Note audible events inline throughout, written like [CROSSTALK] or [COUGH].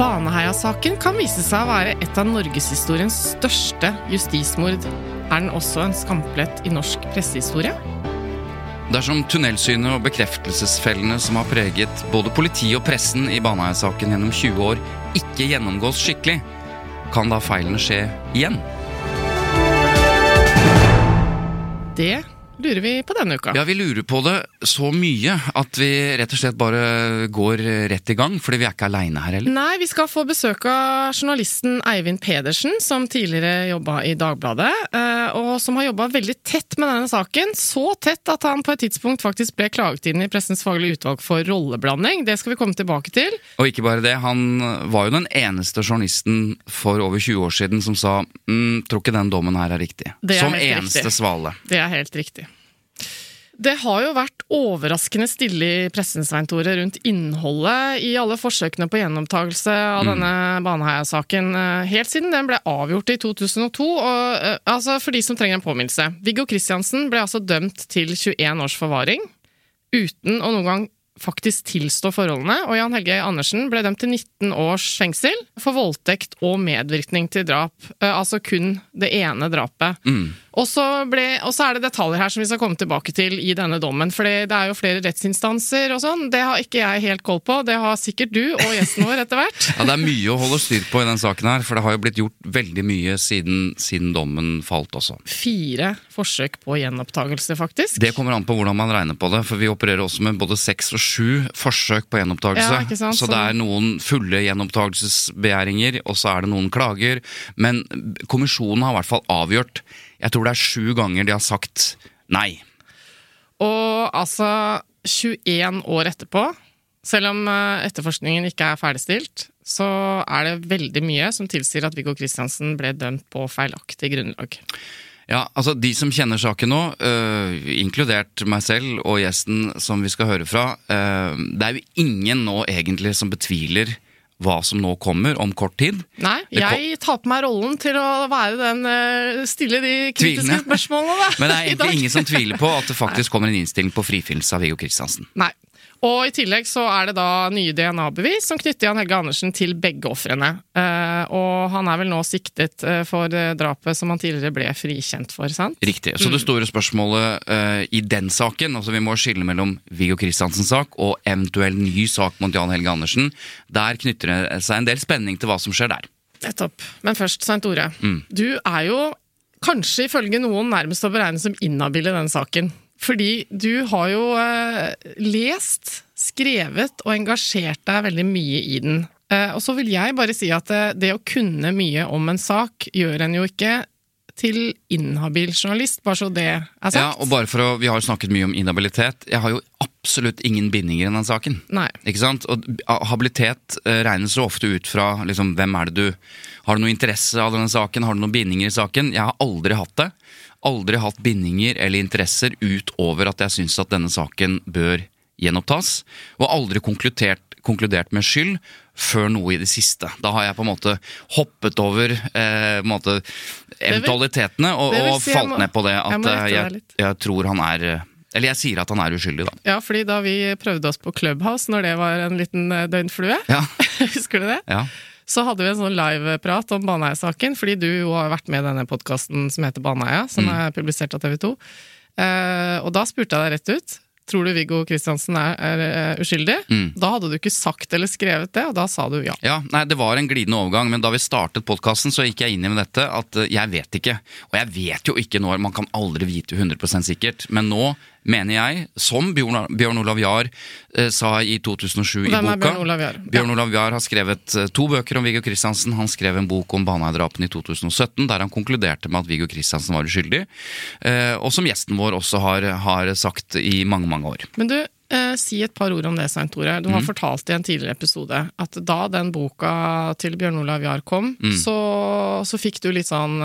Baneheia-saken kan vise seg å være et av norgeshistoriens største justismord. Er den også en skamplett i norsk pressehistorie? Dersom tunnelsynet og bekreftelsesfellene som har preget både politiet og pressen i Baneheia-saken gjennom 20 år, ikke gjennomgås skikkelig, kan da feilene skje igjen? Det lurer vi på denne uka. Ja, vi lurer på det så mye at vi rett og slett bare går rett i gang, fordi vi er ikke aleine her heller. Nei, vi skal få besøk av journalisten Eivind Pedersen, som tidligere jobba i Dagbladet, eh, og som har jobba veldig tett med denne saken. Så tett at han på et tidspunkt faktisk ble klaget inn i Pressens faglige utvalg for rolleblanding. Det skal vi komme tilbake til. Og ikke bare det, han var jo den eneste journalisten for over 20 år siden som sa mm, tror ikke den dommen her er riktig. Det er som eneste riktig. svale. Det er helt riktig. Det har jo vært overraskende stille i pressen Svein Tore, rundt innholdet i alle forsøkene på gjenopptakelse av denne Baneheia-saken, eh, helt siden den ble avgjort i 2002. Og, eh, altså, for de som trenger en påminnelse. Viggo Kristiansen ble altså dømt til 21 års forvaring, uten å noen gang faktisk tilstå forholdene, og Jan Helge Andersen ble dømt til 19 års fengsel for voldtekt og medvirkning til drap. Eh, Altså kun det ene drapet. Og så, ble, og så er det detaljer her som vi skal komme tilbake til i denne dommen. For det er jo flere rettsinstanser og sånn. Det har ikke jeg helt koll på. Det har sikkert du og gjesten vår etter hvert. [LAUGHS] Ja, Det er mye å holde styr på i den saken her, for det har jo blitt gjort veldig mye siden, siden dommen falt også. Fire forsøk på gjenopptakelse, faktisk. Det kommer an på hvordan man regner på det, for vi opererer også med både seks og sju forsøk på gjenopptakelse. Ja, sant, så så- det er noen fulle gjenopptakelsesbegjæringer, og så er det noen klager. Men kommisjonen har i hvert fall avgjort. Jeg tror det er sju ganger de har sagt nei. Og altså 21 år etterpå, selv om eh, etterforskningen ikke er ferdigstilt, så er det veldig mye som tilsier at Viggo Kristiansen ble dømt på feilaktig grunnlag. Ja, altså De som kjenner saken nå, øh, inkludert meg selv og gjesten som vi skal høre fra øh, Det er jo ingen nå egentlig som betviler hva som nå kommer om kort tid. Nei, jeg tar på meg rollen til å være den eh, stille de kritiske Tvilende. spørsmålene, da. [LAUGHS] Men det er [LAUGHS] egentlig ingen som tviler på at det [LAUGHS] faktisk kommer en innstilling på frifinnelse av Viggo Kristiansen. Nei. Og i tillegg så er det da nye DNA-bevis som knytter Jan Helge Andersen til begge ofrene. Eh, og han er vel nå siktet eh, for eh, drapet som han tidligere ble frikjent for, sant? Riktig. Så det store spørsmålet i den saken, altså vi må skille mellom Viggo Kristiansens sak og eventuell ny sak mot Jan Helge Andersen, der knytter det seg en del spenning til hva som skjer der. Nettopp. Men først, Svein Tore. Mm. Du er jo kanskje ifølge noen nærmest å beregne som inhabil i den saken. Fordi du har jo eh, lest, skrevet og engasjert deg veldig mye i den. Eh, og så vil jeg bare si at eh, det å kunne mye om en sak gjør en jo ikke til inhabil journalist, bare så det er sagt. Ja, og bare for å, Vi har snakket mye om inhabilitet. Jeg har jo absolutt ingen bindinger i den saken. Nei. Ikke sant? Og habilitet regnes jo ofte ut fra liksom, hvem er det du Har du noe interesse av denne saken? Har du noen bindinger i saken? Jeg har aldri hatt det. Aldri hatt bindinger eller interesser utover at jeg syns at denne saken bør gjenopptas. Og aldri konkludert, konkludert med skyld før noe i det siste. Da har jeg på en måte hoppet over eh, måte, eventualitetene og, vil og si jeg falt må- ned på det at eh, deg jeg, jeg tror han er eh, Eller jeg sier at han er uskyldig, da. Ja, fordi da vi prøvde oss på Clubhouse, når det var en liten eh, døgnflue, Ja, [LAUGHS] husker du det? ja. Så hadde vi en sånn liveprat om Baneheia-saken, fordi du jo har vært med i denne podkasten som heter Baneheia, som Mm. er publisert av TV 2. Eh, og da spurte jeg deg rett ut. tror du Viggo Kristiansen er, er, er uskyldig? Mm. Da hadde du ikke sagt eller skrevet det, og da sa du ja. Ja, nei, Det var en glidende overgang, men da vi startet podkasten, så gikk jeg inn i med dette at eh, jeg vet ikke. Og jeg vet jo ikke når, man kan aldri vite 100% sikkert, men nå mener jeg, som Bjørn, Olav Jahr eh, sa i 2007 i Hvem boka er Bjørn Olav Jahr? Bjørn Olav Jahr har skrevet eh, to bøker om Viggo Kristiansen. Han skrev en bok om Baneheia-drapene i 2017, der han konkluderte med at Viggo Kristiansen var uskyldig. Eh, og som gjesten vår også har, har sagt i mange, mange år. Men du, eh, si et par ord om det, Svein Tore. Du Mm. har fortalt i en tidligere episode at da den boka til Bjørn Olav Jahr kom, Mm. så, så fikk du litt sånn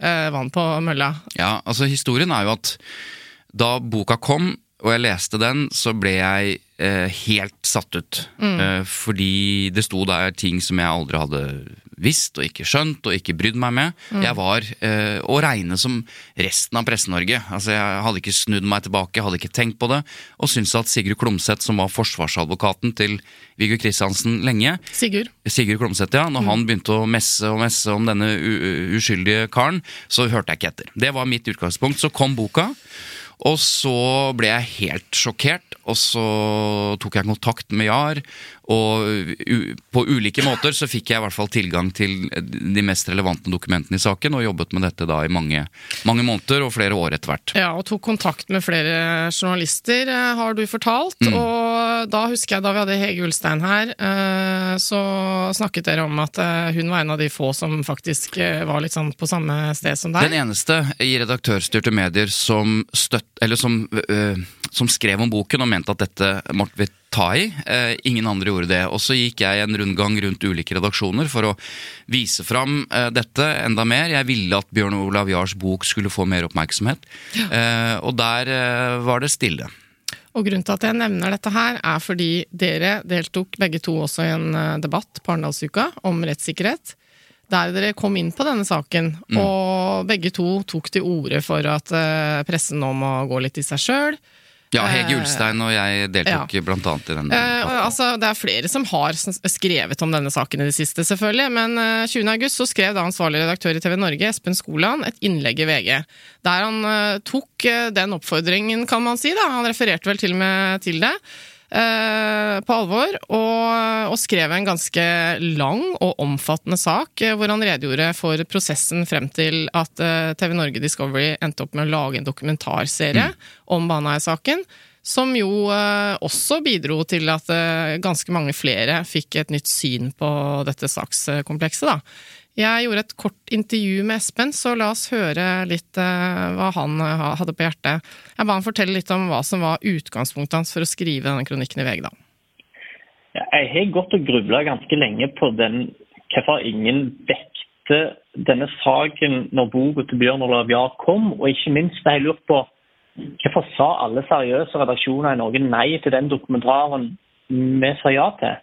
eh, vann på mølla. Ja, altså Historien er jo at da boka kom, og jeg leste den, så ble jeg eh, helt satt ut. Eh, fordi det sto der ting som jeg aldri hadde visst og ikke skjønt og ikke brydd meg med. Jeg var eh, å regne som resten av Presse-Norge. Altså, jeg hadde ikke snudd meg tilbake, hadde ikke tenkt på det, og syntes at Sigurd Klomsæt, som var forsvarsadvokaten til Viggo Kristiansen lenge, Sigurd? Sigurd Klomsæt, ja. Når han begynte å messe og messe om denne uskyldige karen, så hørte jeg ikke etter. Det var mitt utgangspunkt. Så kom boka, og så ble jeg helt sjokkert. Og så tok jeg kontakt med Jar, og på ulike måter så fikk jeg i hvert fall tilgang til de mest relevante dokumentene i saken, og jobbet med dette da i mange, mange måneder og flere år etter hvert. Ja, og tok kontakt med flere journalister, eh, har du fortalt. Mm. Og da husker jeg da vi hadde Hege Ulstein her, eh, så snakket dere om at eh, hun var en av de få som faktisk var litt sånn på samme sted som deg. Den eneste i redaktørstyrte medier som, støtt, eller som, som skrev om boken og mente at dette måtte vi ta i. Eh, ingen andre gjorde det. Og så gikk jeg en rundgang rundt ulike redaksjoner for å vise fram eh, dette enda mer. Jeg ville at Bjørn Olav Jars bok skulle få mer oppmerksomhet, eh, og der eh, var det stille. Og grunnen til at jeg nevner dette her, er fordi dere deltok begge to også i en eh, debatt på Arendalsuka om rettssikkerhet. Der dere kom inn på denne saken, Mm. og begge to tok til orde for at eh, pressen nå må gå litt i seg sjøl. Ja, Hege Eh, Ulstein og jeg deltok blant annet i den. Eh, altså, det er flere som har skrevet om denne saken i det siste, selvfølgelig. Men eh, 20. august så skrev da ansvarlig redaktør i TV Norge, Espen Skoland, et innlegg i VG. Der han eh, tok eh, den oppfordringen, kan man si. da. Han refererte vel til og med til det. Eh, på alvor, og, og skrev en ganske lang og omfattende sak eh, hvor han redegjorde for prosessen frem til at eh, TV Norge Discovery endte opp med å lage en dokumentarserie om Baneheia-saken. Som jo også bidro til at ganske mange flere fikk et nytt syn på dette sakskomplekset. Da. Jeg gjorde et kort intervju med Espen, så la oss høre litt eh, hva han eh, hadde på hjertet. Jeg ba han fortelle litt om hva som var utgangspunktet hans for å skrive denne kronikken i VG. da. Jeg har gått og grubla ganske lenge på den, hvorfor ingen vekte denne saken når boka til Bjørn Olav Jahr kom, og ikke minst har jeg lurt på hvorfor sa alle seriøse redaksjoner i Norge nei til den dokumentaren vi sa ja til?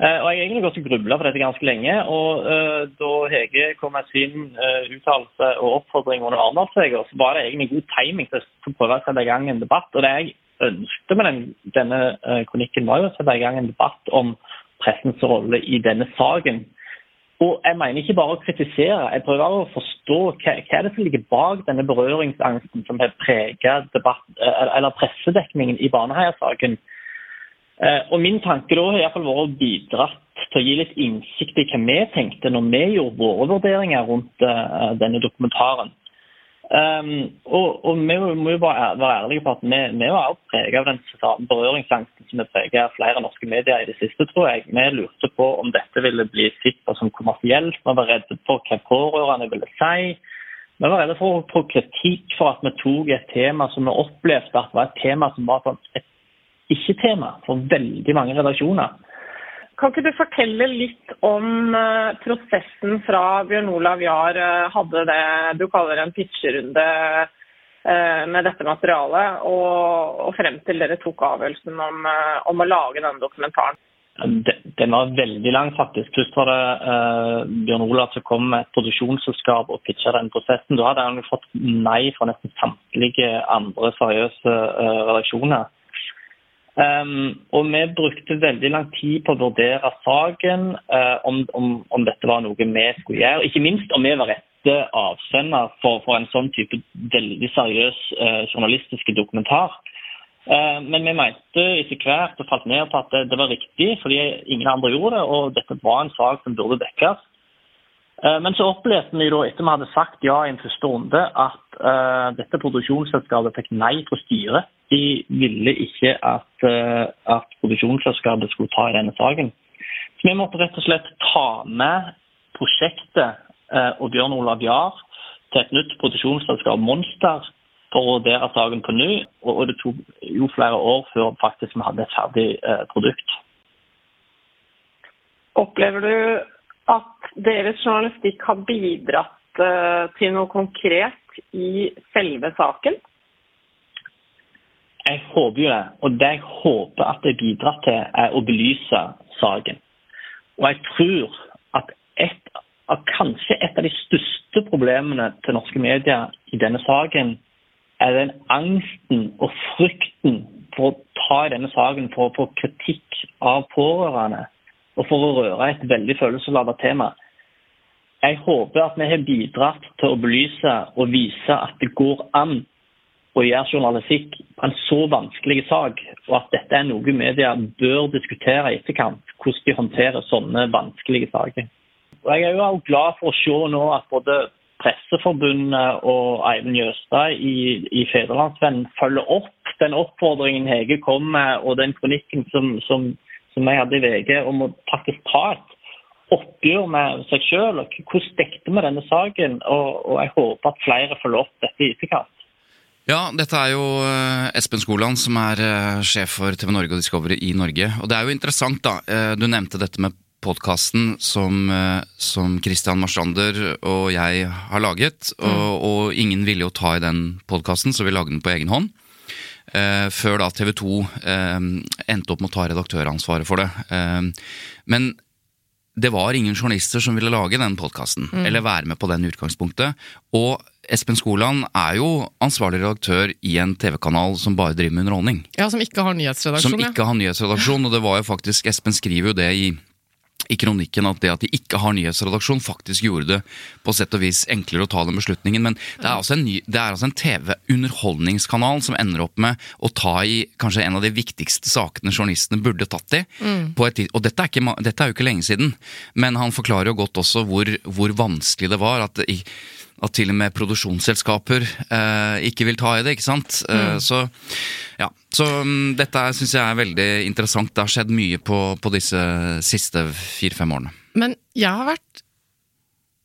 Eh, og Jeg har egentlig gått og grubla på dette ganske lenge. og uh, Da Hege kom med sin uh, uttalelse og oppfordring under Arendalsuka, så var det egentlig god timing til å prøve å sette i gang en debatt. og det jeg ønsket med den, denne uh, kronikken, var jo å sette i gang en debatt om pressens rolle i denne saken. Og jeg mener ikke bare å kritisere, jeg prøver å forstå hva, hva er det som ligger bak denne berøringsangsten som har preget debatt, eller pressedekningen i Baneheia-saken. Eh, Og Min tanke da har i hvert fall vært å bidra til å gi litt innsikt i hva vi tenkte når vi gjorde våre vurderinger rundt eh, denne dokumentaren. Um, og, og vi må jo bare være ærlige på at vi, vi var preget av den berøringsangsten som har preget flere norske medier i det siste, tror jeg. Vi lurte på om dette ville bli sett på som kommersielt. Vi var redde for hva pårørende ville si. Vi var redde for å få kritikk for at vi tok et tema som vi opplevde at var et tema som var sånn et ikke-tema for veldig mange redaksjoner. Kan ikke du fortelle litt om eh, prosessen fra Bjørn Olav Jahr eh, hadde det du kaller en pitcherunde eh, med dette materialet, og, og frem til dere tok avgjørelsen om, om å lage denne dokumentaren? Den var veldig lang, faktisk. Først var det uh, Bjørn Olav som kom med et produksjonsselskap og pitcha den prosessen. Da hadde han fått nei fra nesten samtlige andre seriøse uh, redaksjoner. Um, og vi brukte veldig lang tid på å vurdere saken, uh, om, om, om dette var noe vi skulle gjøre. Ikke minst om vi var rette avsender for, for en sånn type veldig seriøs uh, journalistiske dokumentar. Men vi mente etter hvert og falt ned på at det var riktig, fordi ingen andre gjorde det, og dette var en sak som burde dekkes. Men så opplevde vi da, etter vi hadde sagt ja i en første runde, at uh, dette produksjonsselskapet fikk nei fra styret. De ville ikke at, uh, at produksjonsselskapet skulle ta i denne saken. Så vi måtte rett og slett ta med prosjektet uh, og Bjørn Olav Jahr til et nytt produksjonsselskap, Monster, for å vurdere saken på ny. Og, det tok jo flere år før faktisk vi hadde et ferdig produkt. Opplever du at deres journalistikk har bidratt til noe konkret i selve saken? Jeg håper jo det. Og det jeg håper at det bidrar til, er å belyse saken. Og jeg tror at, et, at kanskje et av de største problemene til norske medier i denne saken, er den angsten og frykten for å ta i denne saken for å få kritikk av pårørende, og for å røre et veldig følelsesladet tema. Jeg håper at vi har bidratt til å belyse og vise at det går an å gjøre journalistikk på en så vanskelig sak, og at dette er noe media bør diskutere i etterkant, hvordan de håndterer sånne vanskelige saker. Og Jeg er jo glad for å se nå at både Presseforbundet og Eivind Jøstad i, i Fedrelandsvennen følger opp den oppfordringen Hege kom med, og den kronikken som, som, som jeg hadde i VG, om å faktisk ta et oppgjør med seg selv. Hvordan dekte vi denne saken? Og, og jeg håper at flere følger opp dette i etterkant. Ja, dette er jo eh, Espen Skoland, som er eh, sjef for TV Norge og Discovery i Norge. Og det er jo interessant, da. Eh, du nevnte dette med podkasten som, som Christian Marstrander og jeg har laget. Og, mm. og ingen ville jo ta i den podkasten, så vi lagde den på egen hånd. før da TV 2 endte opp med å ta redaktøransvaret for det. men det var ingen journalister som ville lage den podkasten, mm. eller være med på den utgangspunktet. Og Espen Skoland er jo ansvarlig redaktør i en TV-kanal som bare driver med underholdning. Ja, Som ikke har nyhetsredaksjon. Som ikke har nyhetsredaksjon, og det var jo faktisk Espen skriver jo det i i kronikken at det at de ikke har nyhetsredaksjon, faktisk gjorde det på sett og vis enklere å ta den beslutningen. Men det er altså en, altså en TV-underholdningskanal som ender opp med å ta i kanskje en av de viktigste sakene journalistene burde tatt i. Mm. Et, og dette er, ikke, dette er, jo ikke lenge siden, men han forklarer jo godt også hvor, hvor vanskelig det var. at i at til og med produksjonsselskaper eh, ikke vil ta i det. ikke sant? Eh, mm. så ja, så um, dette syns jeg er veldig interessant. Det har skjedd mye på, på disse siste fire-fem årene. Men jeg har vært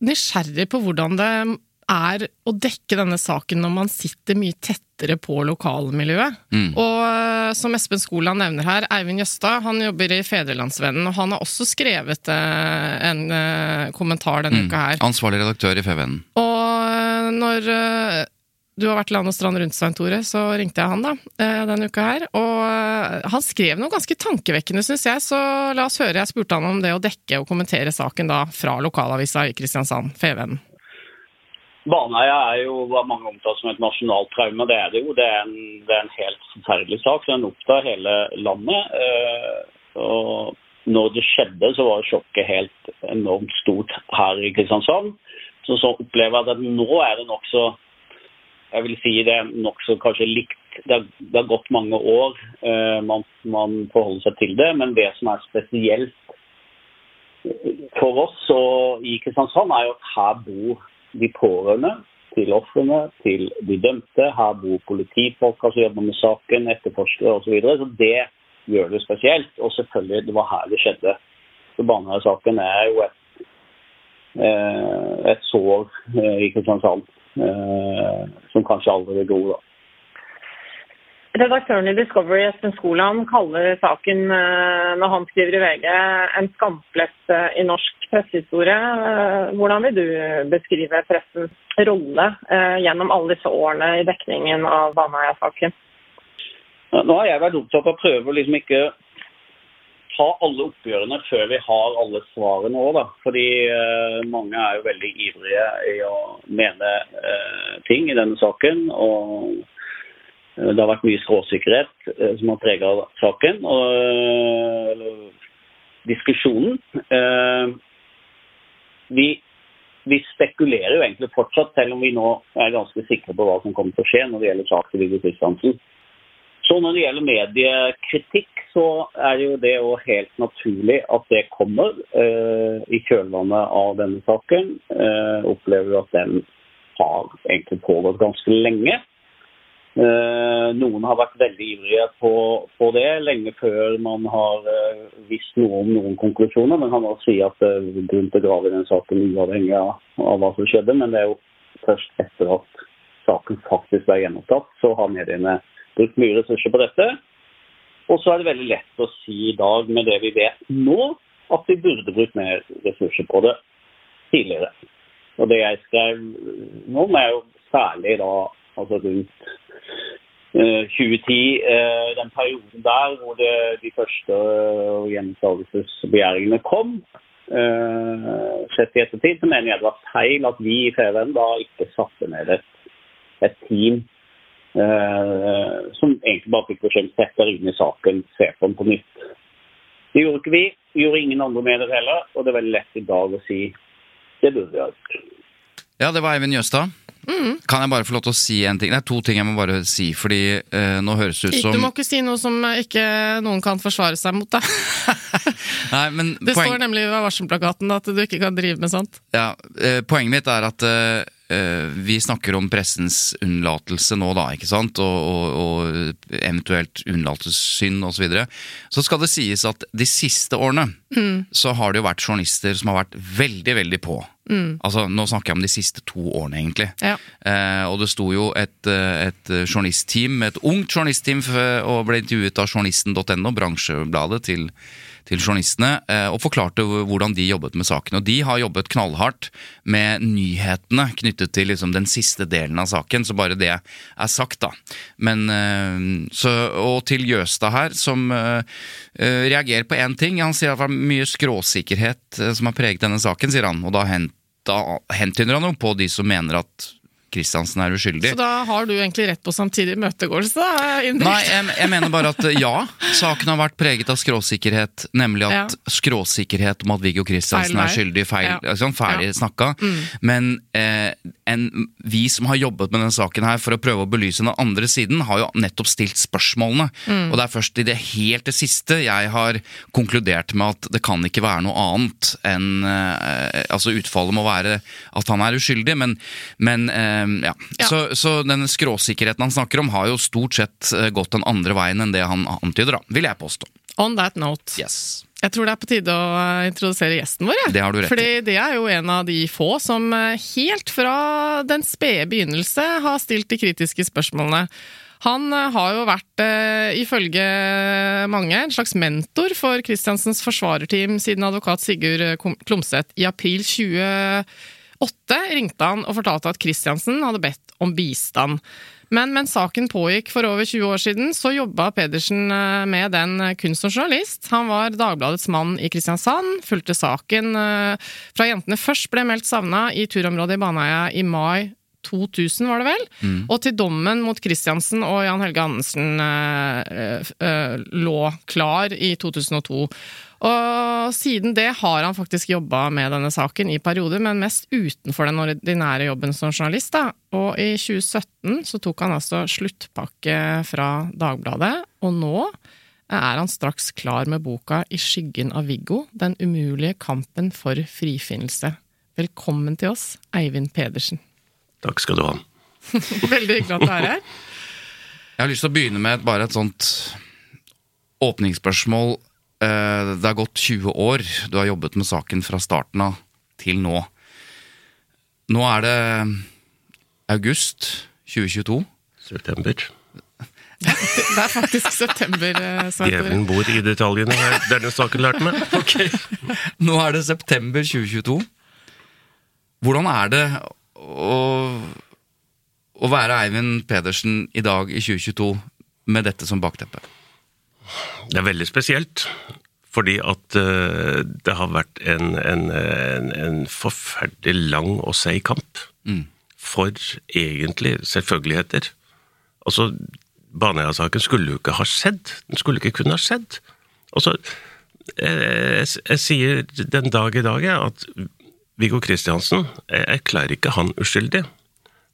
nysgjerrig på hvordan det er å dekke denne saken når man sitter mye tettere på lokalmiljøet. Mm. Og uh, som Espen Skoland nevner her, Eivind Jøstad han jobber i Fedrelandsvennen, og han har også skrevet uh, en uh, kommentar denne mm. uka her. Ansvarlig redaktør i FVN. Og når du har vært land og strand rundt, Svein Tore, så ringte jeg han da, eh, denne uka her. Og eh, han skrev noe ganske tankevekkende, syns jeg, så la oss høre. Jeg spurte han om det å dekke og kommentere saken da fra lokalavisa i Kristiansand, Fevennen. Baneheia er jo hva mange omtaler som et nasjonalt traume. Det er det jo. Det er en, det er en helt forferdelig sak. Den opptar hele landet. Eh, og når det skjedde, så var sjokket helt enormt stort her i Kristiansand. Så, så opplever jeg at nå er det nokså jeg vil si det er nokså kanskje likt. Det har, det har, gått mange år eh, man, man, forholder seg til det, men det som er spesielt for oss og i Kristiansand, er jo at her bor de pårørende til ofrene, til de dømte. Her bor politifolk som jobber med saken, etterforskere osv. Så, videre. så det gjør det spesielt. Og selvfølgelig, det var her det skjedde. Så Baneheia-saken er jo et, eh, et sår eh, i Kristiansand. Eh, som kanskje aldri vil gro. da. Redaktøren i Discovery, Espen Skoland, kaller saken eh, når han skriver i VG, en skamplett eh, i norsk pressehistorie. Hvordan vil du beskrive pressens rolle gjennom alle disse årene i dekningen av Baneheia-saken? Nå har jeg vært opptatt av å prøve å liksom ikke ta alle oppgjørene før vi har alle svarene òg, da. Fordi mange er jo veldig ivrige i å mene ting i denne saken. Og det har vært mye skråsikkerhet som har prega saken. Og, eller diskusjonen. Vi, vi, spekulerer jo egentlig fortsatt, selv om vi nå er ganske sikre på hva som kommer til å skje når det gjelder sak til Viggo Kristiansen. Så når det gjelder mediekritikk, så er jo det jo helt naturlig at det kommer eh, i kjølvannet av denne saken. Eh, opplever at den har egentlig pågått ganske lenge. Eh, noen har vært veldig ivrige på, på, det lenge før man har eh, visst noe om noen konklusjoner. Men kan også si at er grunn til å grave i den saken uavhengig av, av hva som skjedde. Men det er jo først etter at saken faktisk ble gjennomtatt, så har mediene brukt mye ressurser på dette. Og så er det veldig lett å si i dag, med det vi vet nå, at vi burde brukt mer ressurser på det tidligere. Og det jeg skrev nå, er jo særlig da altså rundt uh, 2010, uh, den perioden der hvor det, de første uh, gjenopptakelsesbegjæringene kom. Uh, sett i ettertid så mener jeg det var feil at vi i FVN da ikke satte ned et, et team Eh, som egentlig bare fikk beskjed om å sette inn i saken, se på den på nytt. Det gjorde ikke vi gjorde ingen andre med det heller, og det er veldig lett i dag å si det burde vi ha gjort. Ja, det var Eivind Jøstad. Mm. Kan jeg bare få lov til å si en ting? Det er to ting jeg må bare si, fordi eh, nå høres det ut som Du må ikke si noe som ikke noen kan forsvare seg mot, da. [LAUGHS] Nei, men det poeng... står nemlig ved varselplakaten at du ikke kan drive med sånt. Ja, eh, Poenget mitt er at eh, Eh, vi snakker om pressens unnlatelse nå, da, ikke sant, og, og, og eventuelt unnlatelsessynd osv. Så, videre. så skal det sies at de siste årene mm. så har det jo vært journalister som har vært veldig, veldig på. Mm. Altså, Nå snakker jeg om de siste to årene, egentlig. Ja. Eh, og det sto jo et, eh, et journalistteam, et ungt journalistteam, og ble intervjuet av journalisten.no, bransjebladet til til journalistene eh, og forklarte hvordan de jobbet med saken. Og de har jobbet knallhardt med nyhetene knyttet til liksom den siste delen av saken, så bare det er sagt, da. Men eh, så, Og til Jøstad her, som uh, reagerer på én ting. Han sier at det er mye skråsikkerhet som har preget denne saken, sier han. Og da hentyder han jo på de som mener at Kristiansen er uskyldig. Så da har du egentlig rett på samtidig møtegåelse? Nei, jeg, jeg, mener bare at ja, saken har vært preget av skråsikkerhet. Nemlig at ja. skråsikkerhet om at Viggo Kristiansen er skyldig, feil, ja. sånn, ferdig ja. snakka. Mm. Men eh, en, vi som har jobbet med denne saken her for å prøve å belyse den andre siden, har jo nettopp stilt spørsmålene. Mm. Og det er først i det helt det siste jeg har konkludert med at det kan ikke være noe annet enn eh, Altså utfallet må være at han er uskyldig, men, men eh, ja. ja. Så, så den skråsikkerheten han snakker om, har jo stort sett eh, gått den andre veien enn det han antyder, da, vil jeg påstå. On that note. Yes. Jeg tror det er på tide å eh, introdusere gjesten vår. Det har du rett Fordi det er jo en av de få som eh, helt fra den spede begynnelse har stilt de kritiske spørsmålene. Han har jo vært, ifølge mange, en slags mentor for Christiansens forsvarerteam siden advokat Sigurd Klomsæt i april 2020 åtte ringte han og fortalte at Christiansen hadde bedt om bistand. Men mens saken pågikk for over 20 år siden, så jobba Pedersen eh, med den kun som journalist. Han var Dagbladets mann i Kristiansand, fulgte saken eh, fra jentene først ble meldt savna i turområdet i Baneheia i mai 2000, var det vel? Mm. Og til dommen mot Kristiansen og Jan Helge Andersen eh, eh, lå klar i 2002. Og siden det har han faktisk jobba med denne saken i perioder, men mest utenfor den ordinære jobben som journalist. Da. Og i 2017 så tok han altså sluttpakke fra Dagbladet, og nå er han straks klar med boka I skyggen av Viggo den umulige kampen for frifinnelse. Velkommen til oss, Eivind Pedersen. Takk skal du ha. [LAUGHS] Veldig hyggelig at du er her. Jeg har lyst til å begynne med bare et sånt åpningsspørsmål Eh, det har gått 20 år. Du har jobbet med saken fra starten av til nå. Nå er det august 2022. September. Det er faktisk september. Eh, Djevelen bor i detaljene, denne saken lærte meg. Okay. Nå er det september 2022. Hvordan er det å, å være Eivind Pedersen i dag i 2022 med dette som bakteppe? Det er veldig spesielt. Fordi at uh, det har vært en, en, en, en forferdelig lang og seig kamp. Mm. For egentlig selvfølgeligheter. Altså, Baneheia-saken skulle jo ikke ha skjedd. Den skulle ikke kunne ha skjedd. Altså, jeg, jeg, sier den dag i dag at Viggo Kristiansen Jeg erklærer ikke han uskyldig.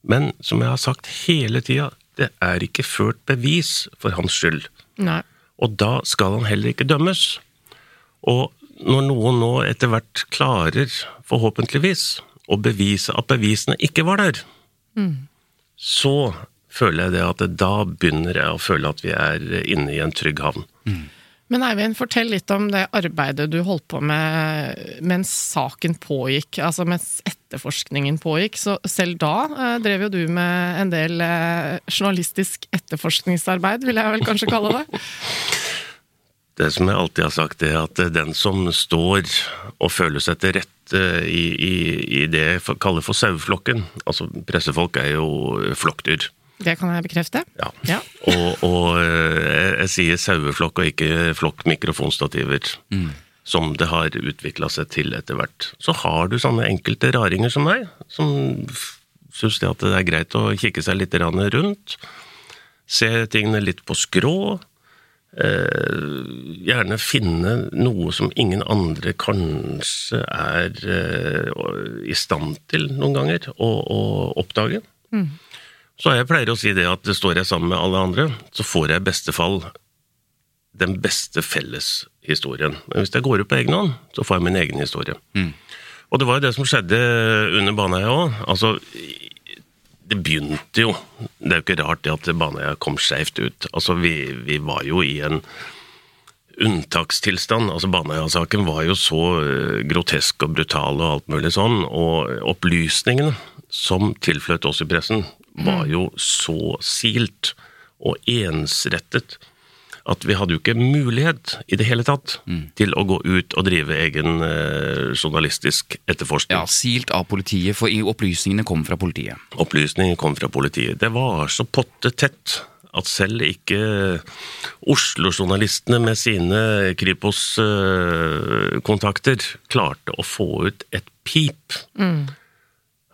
Men som jeg har sagt hele tida, Det er ikke ført bevis for hans skyld. Nei. Og da skal han heller ikke dømmes. Og når noen nå etter hvert klarer, forhåpentligvis, å bevise at bevisene ikke var der, så føler jeg det at da begynner jeg å føle at vi er inne i en trygg havn. Men Eivind, fortell litt om det arbeidet du holdt på med mens saken pågikk, altså mens etterforskningen pågikk. Så selv da eh, drev jo du med en del eh, journalistisk etterforskningsarbeid, vil jeg vel kanskje kalle det? [LAUGHS] Det som jeg alltid har sagt, er at den som står og føler seg til rette i, i, i det jeg kaller for saueflokken Altså, pressefolk er jo flokkdyr. Det kan jeg bekrefte. Ja. Ja. Og, og eh, jeg, jeg sier saueflokk og ikke flokk mikrofonstativer. Som det har utvikla seg til etter hvert. Så har du sånne enkelte raringer som meg, som syns det at det er greit å kikke seg litt rundt. Se tingene litt på skrå. Eh, gjerne finne noe som ingen andre kanskje er eh, i stand til noen ganger å, å oppdage. Så jeg pleier å si det at står jeg sammen med alle andre, så får jeg i beste fall den beste felleshistorien. Men hvis jeg går ut på egen hånd, så får jeg min egen historie. Og det var jo det som skjedde under Baneheia òg. Altså, det begynte jo Det er jo ikke rart det at Baneheia kom skeivt ut. Altså, vi, vi var jo i en unntakstilstand. Altså, Baneheia-saken var jo så eh, grotesk og brutal og alt mulig sånn, og opplysningene som tilfløt oss i pressen, var jo så silt og ensrettet at vi hadde jo ikke mulighet i det hele tatt til å gå ut og drive egen eh, journalistisk etterforskning. Ja, Silt av politiet, for opplysningene kom fra politiet. Opplysningene kom fra politiet. Det var så potte tett at selv ikke Oslo-journalistene med sine Kripos-kontakter klarte å få ut et pip.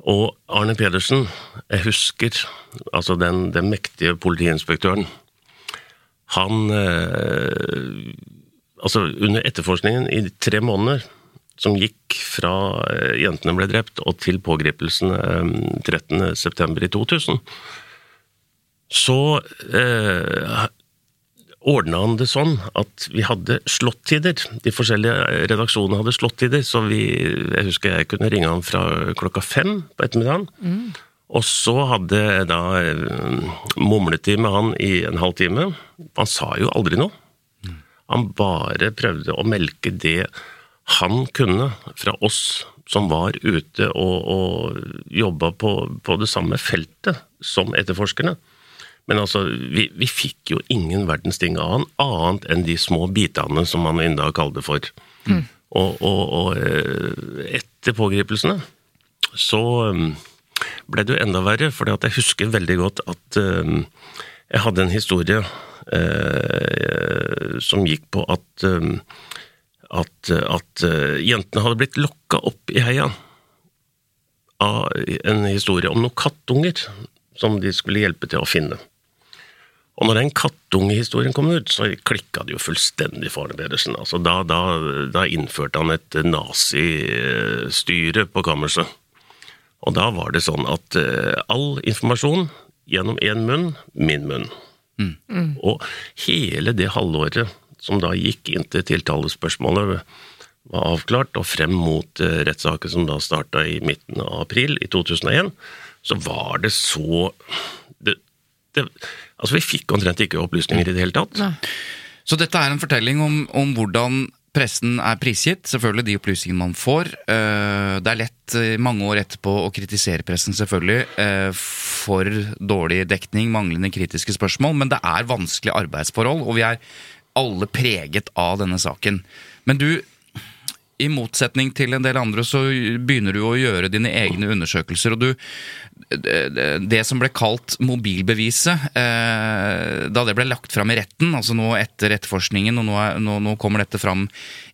Og Arne Pedersen, jeg husker, altså den, den mektige politiinspektøren, han eh, Altså, under etterforskningen i tre måneder, som gikk fra eh, jentene ble drept og til pågripelsen eh, 13.9. i 2000, så eh, ordna han det sånn at vi hadde slåttider. De forskjellige redaksjonene hadde slåttider, så vi, jeg husker jeg kunne ringe han fra klokka fem på ettermiddagen. Og så hadde jeg da eh, mumlet med han i en halv time. Han sa jo aldri noe. Han bare prøvde å melke det han kunne fra oss som var ute og, og jobba på, på det samme feltet som etterforskerne. Men altså, vi, vi fikk jo ingen verdens ting av han, annet enn de små bitene som man enda det for. Og, og, og eh, etter pågripelsene så um, ble det jo enda verre, for jeg husker veldig godt at um, jeg hadde en historie eh, som gikk på at um, at, at eh, jentene hadde blitt lokka opp i heia av en historie om noen kattunger som de skulle hjelpe til å finne. Og når den kattungehistorien kom ut, så klikka det jo fullstendig for Pedersen. Altså, da, da, da innførte han et nazistyre på kammerset. Og da var det sånn at eh, all informasjon gjennom én munn, min munn. Og hele det halvåret som da gikk inntil tiltalespørsmålet var avklart, og frem mot eh, rettssaken som da starta i midten av april i 2001, så var det så det, det, Altså, vi fikk omtrent ikke opplysninger i det hele tatt. Så dette er en fortelling om, om hvordan pressen er prisgitt, selvfølgelig de opplysningene man får. Eh, Det er lett eh, mange år etterpå å kritisere pressen, selvfølgelig, eh, for dårlig dekning, manglende kritiske spørsmål, men det er vanskelige arbeidsforhold, og vi er alle preget av denne saken. Men du, i motsetning til en del andre, så begynner du å gjøre dine egne undersøkelser, og du det, som ble kalt mobilbeviset, eh, da det ble lagt fram i retten, altså nå etter etterforskningen, og nå, nå, nå kommer dette fram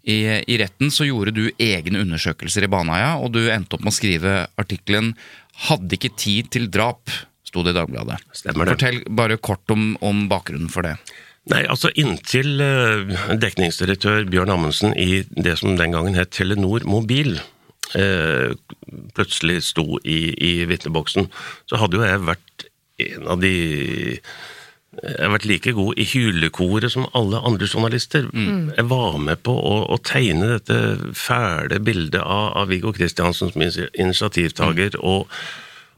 i, i retten, så gjorde du egne undersøkelser i Baneheia, og du endte opp med å skrive artikkelen 'Hadde ikke tid til drap', sto det i Dagbladet. Stemmer det. Fortell bare kort om, om bakgrunnen for det. Nei, altså inntil eh, dekningsdirektør Bjørn Amundsen i det som den gangen het Telenor Mobil, eh, plutselig sto i, i vitneboksen, så hadde jo jeg vært en av de Jeg har vært like god i hylekoret som alle andre journalister. Jeg var med på å, å tegne dette fæle bildet av, av Viggo Kristiansen som initiativtaker, mm. og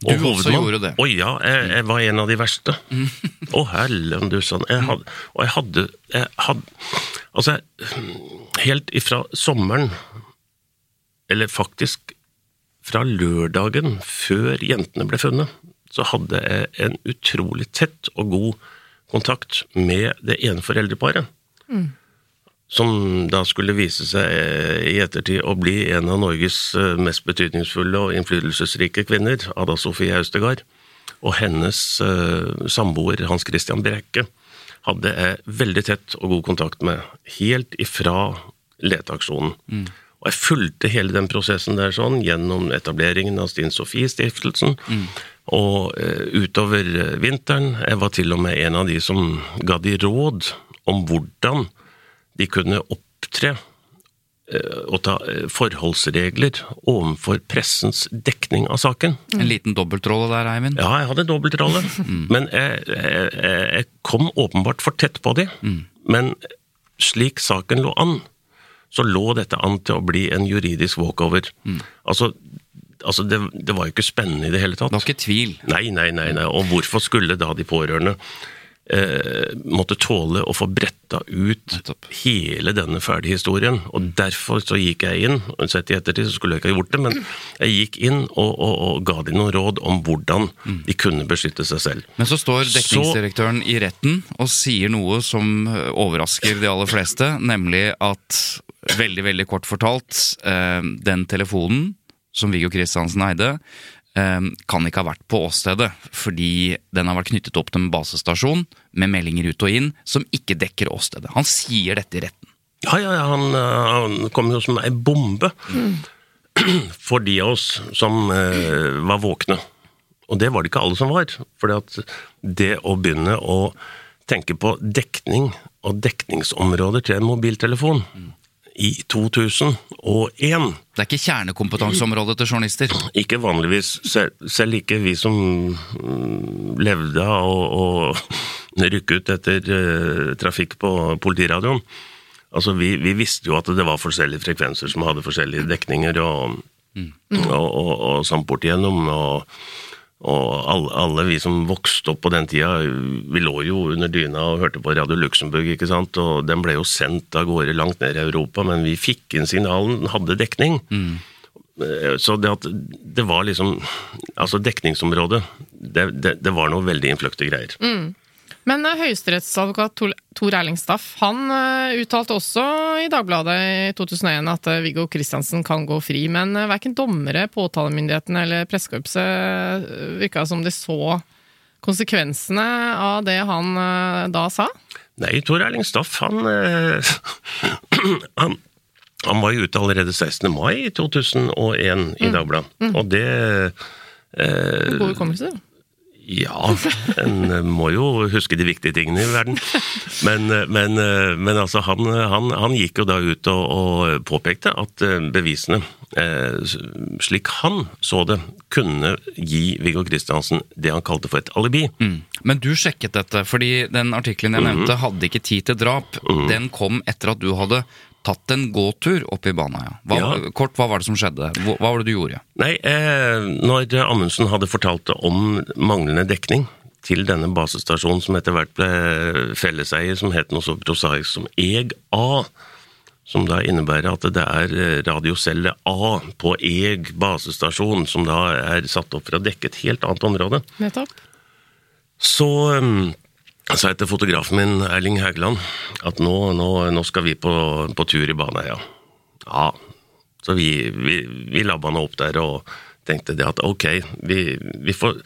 Du og også gjorde det. Å ja, jeg, jeg var en av de verste. Å hellen du sann. Jeg hadde, og jeg hadde, jeg hadde Altså, helt ifra sommeren, eller faktisk fra lørdagen før jentene ble funnet, så hadde jeg en utrolig tett og god kontakt med det ene foreldreparet. Som da skulle vise seg eh, i ettertid å bli en av Norges eh, mest betydningsfulle og innflytelsesrike kvinner, Ada Sofie Austegard. Og hennes eh, samboer Hans Christian Brekke hadde jeg veldig tett og god kontakt med, helt ifra leteaksjonen. Og jeg fulgte hele den prosessen der sånn, gjennom etableringen av Stine Sofie-stiftelsen. Og eh, utover vinteren, jeg var til og med en av de som ga de råd om hvordan de kunne opptre eh, og ta eh, forholdsregler overfor pressens dekning av saken. En liten dobbeltrolle der, Eivind. Ja, jeg hadde dobbeltrolle, [LAUGHS] men jeg, jeg, jeg kom åpenbart for tett på de. Men slik saken lå an, så lå dette an til å bli en juridisk walkover. Altså, altså det, det var jo ikke spennende i det hele tatt. Det var ikke tvil. Nei, nei, nei, nei. Og hvorfor skulle da de pårørende eh, måtte tåle å få bretta ut hele denne ferdige historien? Og derfor så gikk jeg inn, og sett i ettertid så skulle jeg ikke ha gjort det, men jeg gikk inn og, og, og ga dem noen råd om hvordan de kunne beskytte seg selv. Men så står dekningsdirektøren i retten og sier noe som eh, overrasker de aller fleste, nemlig at veldig, veldig kort fortalt, eh, den telefonen som Viggo Kristiansen eide, kan ikke ha vært på åstedet, fordi den har vært knyttet opp til en basestasjon med meldinger ut og inn som ikke dekker åstedet. Han sier dette i retten. Ja, ja, ja, han, eh, han kom jo som ei bombe for de av oss som eh, var våkne. Og det var det ikke alle som var. For det å begynne å tenke på dekning og dekningsområder til en mobiltelefon i 2001 Det er ikke kjernekompetanseområdet til journalister. Ikke vanligvis, selv, selv ikke vi som mm, levde av å, rykke ut etter uh, trafikk på politiradioen. Altså, vi, vi visste jo at det var forskjellige frekvenser som hadde forskjellige dekninger, og, og, og, og sånn bort igjennom. Og, og alle, alle vi som vokste opp på den tida, vi lå jo under dyna og hørte på Radio Luxembourg, ikke sant, og den ble jo sendt av gårde langt ned i Europa, men vi fikk inn signalen, hadde dekning. Mm. Så det at det var liksom Altså, dekningsområdet, det, det, det var noe veldig innfløkte greier. Men uh, høyesterettsadvokat Tor, Erling Staff han eh, uttalte også i Dagbladet i 2001 at uh, Viggo Kristiansen kan gå fri, men verken dommere, påtalemyndigheten eller pressekorpset virka som de så konsekvensene av det han da sa. Nei, Tor Erling Staff, han, eh, [CLEARS THROAT] han Han var jo ute allerede 16. mai 2001 i Dagbladet, og det eh, God hukommelse. Ja, en må jo huske de viktige tingene i verden. Men, men, men altså, han, han, han gikk jo da ut og, og påpekte at eh, bevisene, eh, slik han så det, kunne gi Viggo Kristiansen det han kalte for et alibi. Mm. Men du sjekket dette, fordi den artikkelen jeg nevnte hadde ikke tid til drap. Den kom etter at du hadde tatt en gåtur opp i Baneheia. Hva, Ja. Kort, hva var det som skjedde? Hva, hva var det du gjorde? Nei, eh, når Amundsen hadde fortalt om manglende dekning til denne basestasjonen som etter hvert ble felleseier, som het noe så prosaisk som EG-A, som da innebærer at det er eh, radiocelle A på EG basestasjon, som da er satt opp for å dekke et helt annet område. Nettopp. Så um, sa jeg til fotografen min, Erling Hægeland, at nå, nå, nå skal vi på, på tur i Baneheia. Ja, så vi, vi, vi labba nå opp der og tenkte det at ok, vi, vi får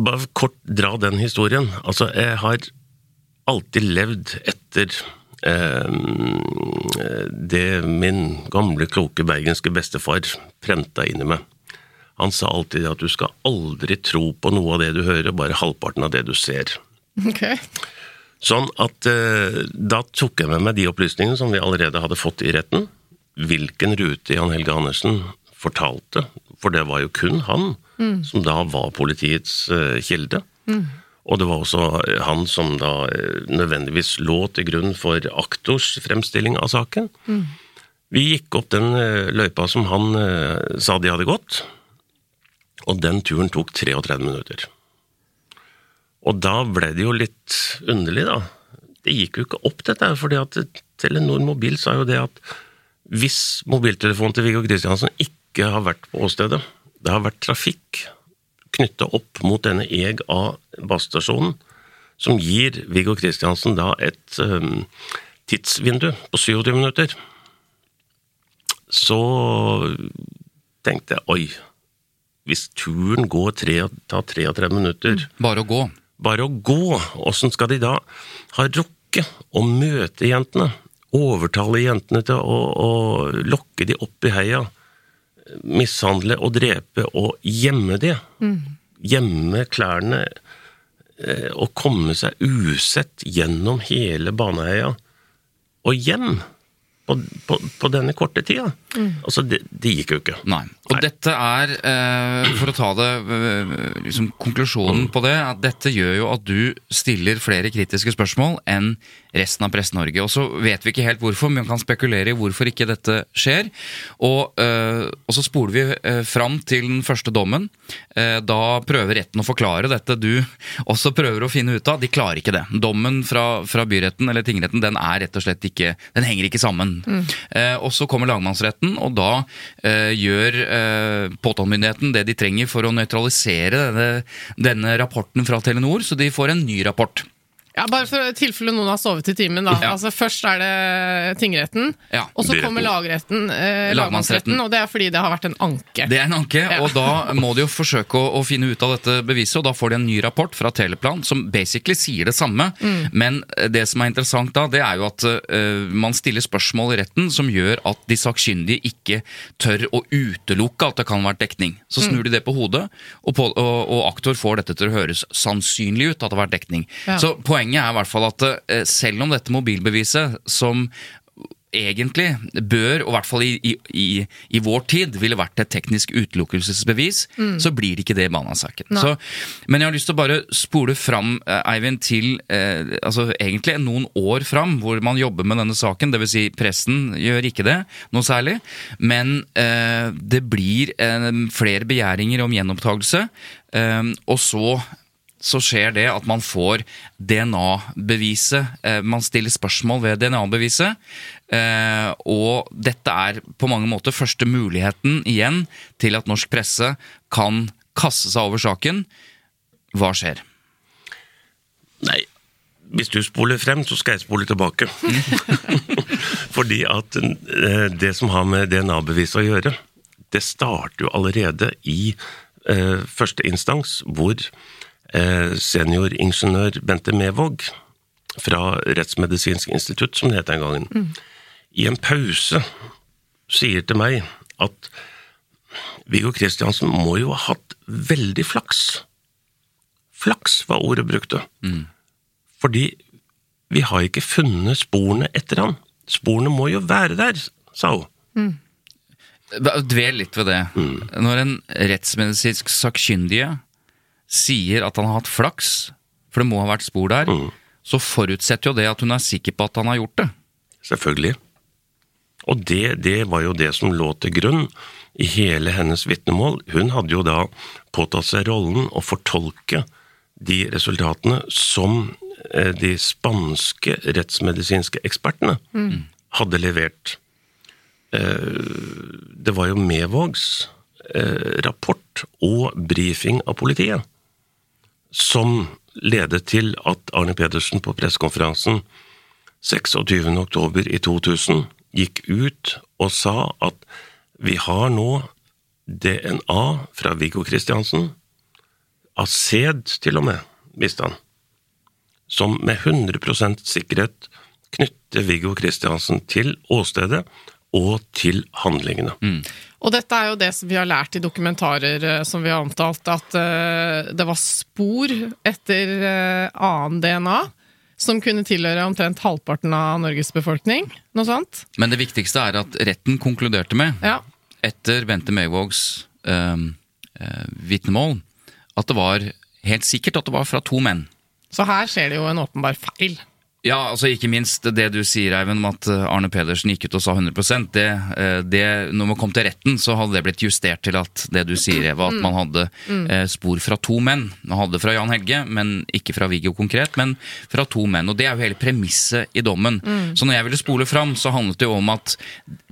Bare kort dra den historien. Altså, jeg har alltid levd etter eh, det min gamle, kloke bergenske bestefar prenta inn i meg. Han sa alltid at du skal aldri tro på noe av det du hører, bare halvparten av det du ser. Okay. Sånn at eh, da tok jeg med meg de opplysningene som vi allerede hadde fått i retten. Hvilken rute Jan Helge Andersen fortalte, for det var jo kun han som da var politiets eh, kilde. Og det var også han som da eh, nødvendigvis lå til grunn for aktors fremstilling av saken. Vi gikk opp den eh, løypa som han eh, sa de hadde gått, og den turen tok 33 minutter. Og da ble det jo litt underlig, da. Det gikk jo ikke opp, dette her, fordi at Telenor Mobil sa jo det at hvis mobiltelefonen til Viggo Kristiansen ikke har vært på åstedet, det har vært trafikk knytta opp mot denne EG av basestasjonen, som gir Viggo Kristiansen da et um, tidsvindu på 27 minutter, så tenkte jeg oi, hvis turen går tre, tar 33 minutter Bare å gå. bare å gå, åssen skal de da ha rukket å møte jentene? Overtale jentene til å, å lokke de opp i heia? Mishandle og drepe og gjemme de? Gjemme klærne eh, og komme seg usett gjennom hele Baneheia og hjem? På, på, på denne korte tida? Altså, det, det gikk jo ikke. Nei. Og Nei. dette er, eh, for å ta det, eh, liksom konklusjonen på det, at dette gjør jo at du stiller flere kritiske spørsmål enn resten av Presse-Norge. Og så vet vi ikke helt hvorfor, men kan spekulere i hvorfor ikke dette skjer. Og, eh, og så spoler vi eh, fram til den første dommen. Eh, da prøver retten å forklare dette du også prøver å finne ut av. De klarer ikke det. Dommen fra, fra byretten eller tingretten den er rett og slett ikke Den henger ikke sammen. Eh, og så kommer lagmannsretten, og da eh, gjør eh, påtalemyndigheten det de trenger for å nøytralisere denne, denne rapporten fra Telenor, så de får en ny rapport. Ja, Bare for tilfelle noen har sovet i timen. da. Ja. Altså Først er det tingretten, Ja, og så kommer lagretten, eh, lagmannsretten, og det er fordi det har vært en anke. Det er en anke, Ja. og da må de jo forsøke å, å finne ut av dette beviset, og da får de en ny rapport fra Teleplan som basically sier det samme. Men eh, det som er interessant da, det er jo at uh, man stiller spørsmål i retten som gjør at de sakkyndige ikke tør å utelukke at det kan ha vært dekning. Så snur de det på hodet, og, på, og, og aktor får dette til å høres sannsynlig ut at det har vært dekning. Så poenget er i hvert fall at eh, selv om dette mobilbeviset, som egentlig bør, og i hvert fall i, i, i, vår tid, ville vært et teknisk utelukkelsesbevis, så blir det ikke det i Banan-saken. Så- Men jeg har lyst til å bare spole fram, eh, Eivind, til eh, altså egentlig noen år fram, hvor man jobber med denne saken. Dvs. Si pressen gjør ikke det noe særlig. Men eh, det blir eh, flere begjæringer om gjenopptakelse, eh, og så så skjer det at man får DNA-beviset. Eh, man stiller spørsmål ved DNA-beviset. Eh, og dette er på mange måter første muligheten igjen til at norsk presse kan kaste seg over saken. Hva skjer? Nei, hvis du spoler frem, så skal jeg spole tilbake. [LAUGHS] Fordi at eh, det som har med DNA-bevis å gjøre, det starter jo allerede i første instans, hvor senioringeniør Bente Mevåg fra Rettsmedisinsk institutt, som det het den gangen, i en pause sier til meg at Viggo Kristiansen må jo ha hatt veldig flaks. Flaks var ordet brukte. Fordi vi har ikke funnet sporene etter han. Sporene må jo være der, sa hun. Dvel litt ved det. Når en rettsmedisinsk sakkyndige sier at han har hatt flaks, for det må ha vært spor der, så forutsetter jo det at hun er sikker på at han har gjort det. Selvfølgelig. Og det, det var jo det som lå til grunn i hele hennes vitnemål. Hun hadde jo da påtatt seg rollen å fortolke de resultatene som eh, de spanske rettsmedisinske ekspertene hadde levert. Eh, Det var jo Mevågs eh, rapport og brifing av politiet som ledet til at Arne Pedersen på pressekonferansen 26. oktober i 2000 gikk ut og sa at vi har nå DNA fra Viggo Kristiansen, av sæd til og med, visste han, som med 100% sikkerhet knytter Viggo Kristiansen til åstedet og til handlingene. Og dette er jo det som vi har lært i dokumentarer eh, som vi har omtalt, at eh, det var spor etter eh, annen DNA som kunne tilhøre omtrent halvparten av Norges befolkning. Noe sånt. Men det viktigste er at retten konkluderte med, Ja. etter Bente Mevågs ehm, eh, vitnemål at det var helt sikkert at det var fra to menn. Så her skjer det jo en åpenbar feil. Ja, altså ikke minst det du sier, Eivind, om at eh, Arne Pedersen gikk ut og sa 100% det, eh, det, Når man kom til retten, så hadde det blitt justert til at det du sier, Eva, at man hadde eh, spor fra to menn. Man hadde fra Jan Helge, men ikke fra Viggo konkret, men fra to menn. Og det er jo hele premisset i dommen. Så når jeg ville spole fram, så handlet det jo om at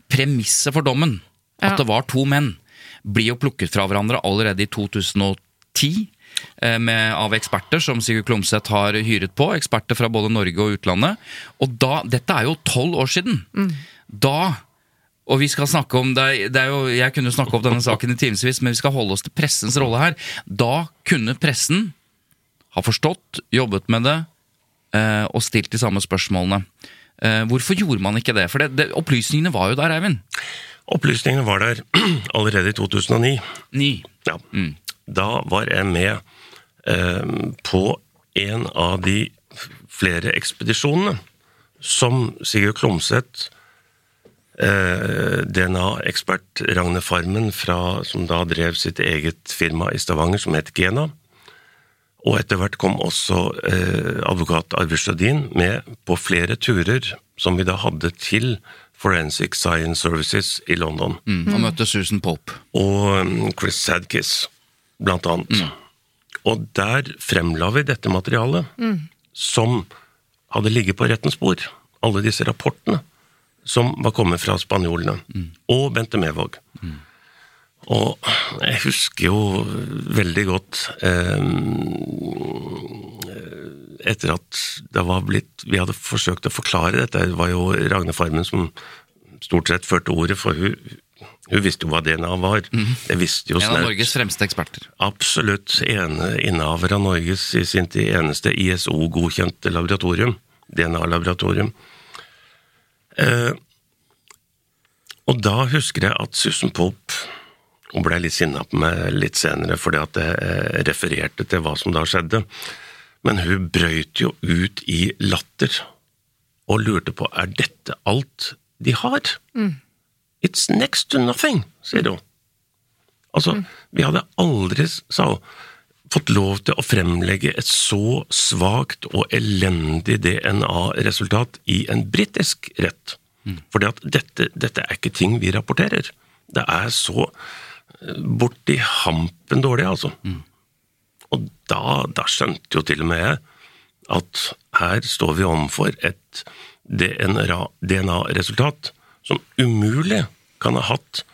premisset for dommen, Ja. at det var to menn, blir jo plukket fra hverandre allerede i 2010 eh, med, av eksperter som Sigurd Klomsæt har hyret på. Eksperter fra både Norge og utlandet. Og da, dette er jo tolv år siden. Da og vi skal snakke om, det er, det er jo, Jeg kunne snakke opp denne saken i timevis, men vi skal holde oss til pressens rolle her. Da kunne pressen ha forstått, jobbet med det eh, og stilt de samme spørsmålene. Eh, hvorfor gjorde man ikke det? For det, det, opplysningene var jo der, Eivind. Opplysningene var der [CLEARS THROAT] allerede i 2009. Ni. Ja. Da var jeg med eh, på en av de flere ekspedisjonene som Sigurd Klomsæt, eh, DNA-ekspert Ragne Farmen, fra, som da drev sitt eget firma i Stavanger som het Gena, og etter hvert kom også eh, advokat Arvid Sjødin med på flere turer som vi da hadde til Forensic Science Services i London Mm. Og møtte Susan Pope. og um, Chris Sadkiss, blant annet. Og der fremla vi dette materialet, som hadde ligget på rettens bord. Alle disse rapportene som var kommet fra spanjolene. Og Bente Mevåg. Og jeg husker jo veldig godt eh, Etter at det var blitt Vi hadde forsøkt å forklare dette, det var jo Ragne Farmen som stort sett førte ordet, for hun, hun visste jo hva DNA var. Det visste jo snart. En av. Norges fremste eksperter. Absolutt ene innehaver av Norges i sin tid eneste ISO-godkjente laboratorium. DNA-laboratorium. Eh, og da husker jeg at Susan Pope hun ble litt sinna på meg litt senere fordi at jeg eh, refererte til hva som da skjedde. Men hun brøyt jo ut i latter og lurte på er dette alt de har. It's next to nothing, sier hun. Altså, vi hadde aldri, sa hun, fått lov til å fremlegge et så svakt og elendig DNA-resultat i en britisk rett. Fordi at dette, dette er ikke ting vi rapporterer. Det er så eh, borti hampen dårlig, altså. Og da, da skjønte jo til og med jeg at her står vi overfor et DNA-resultat som umulig kan ha hatt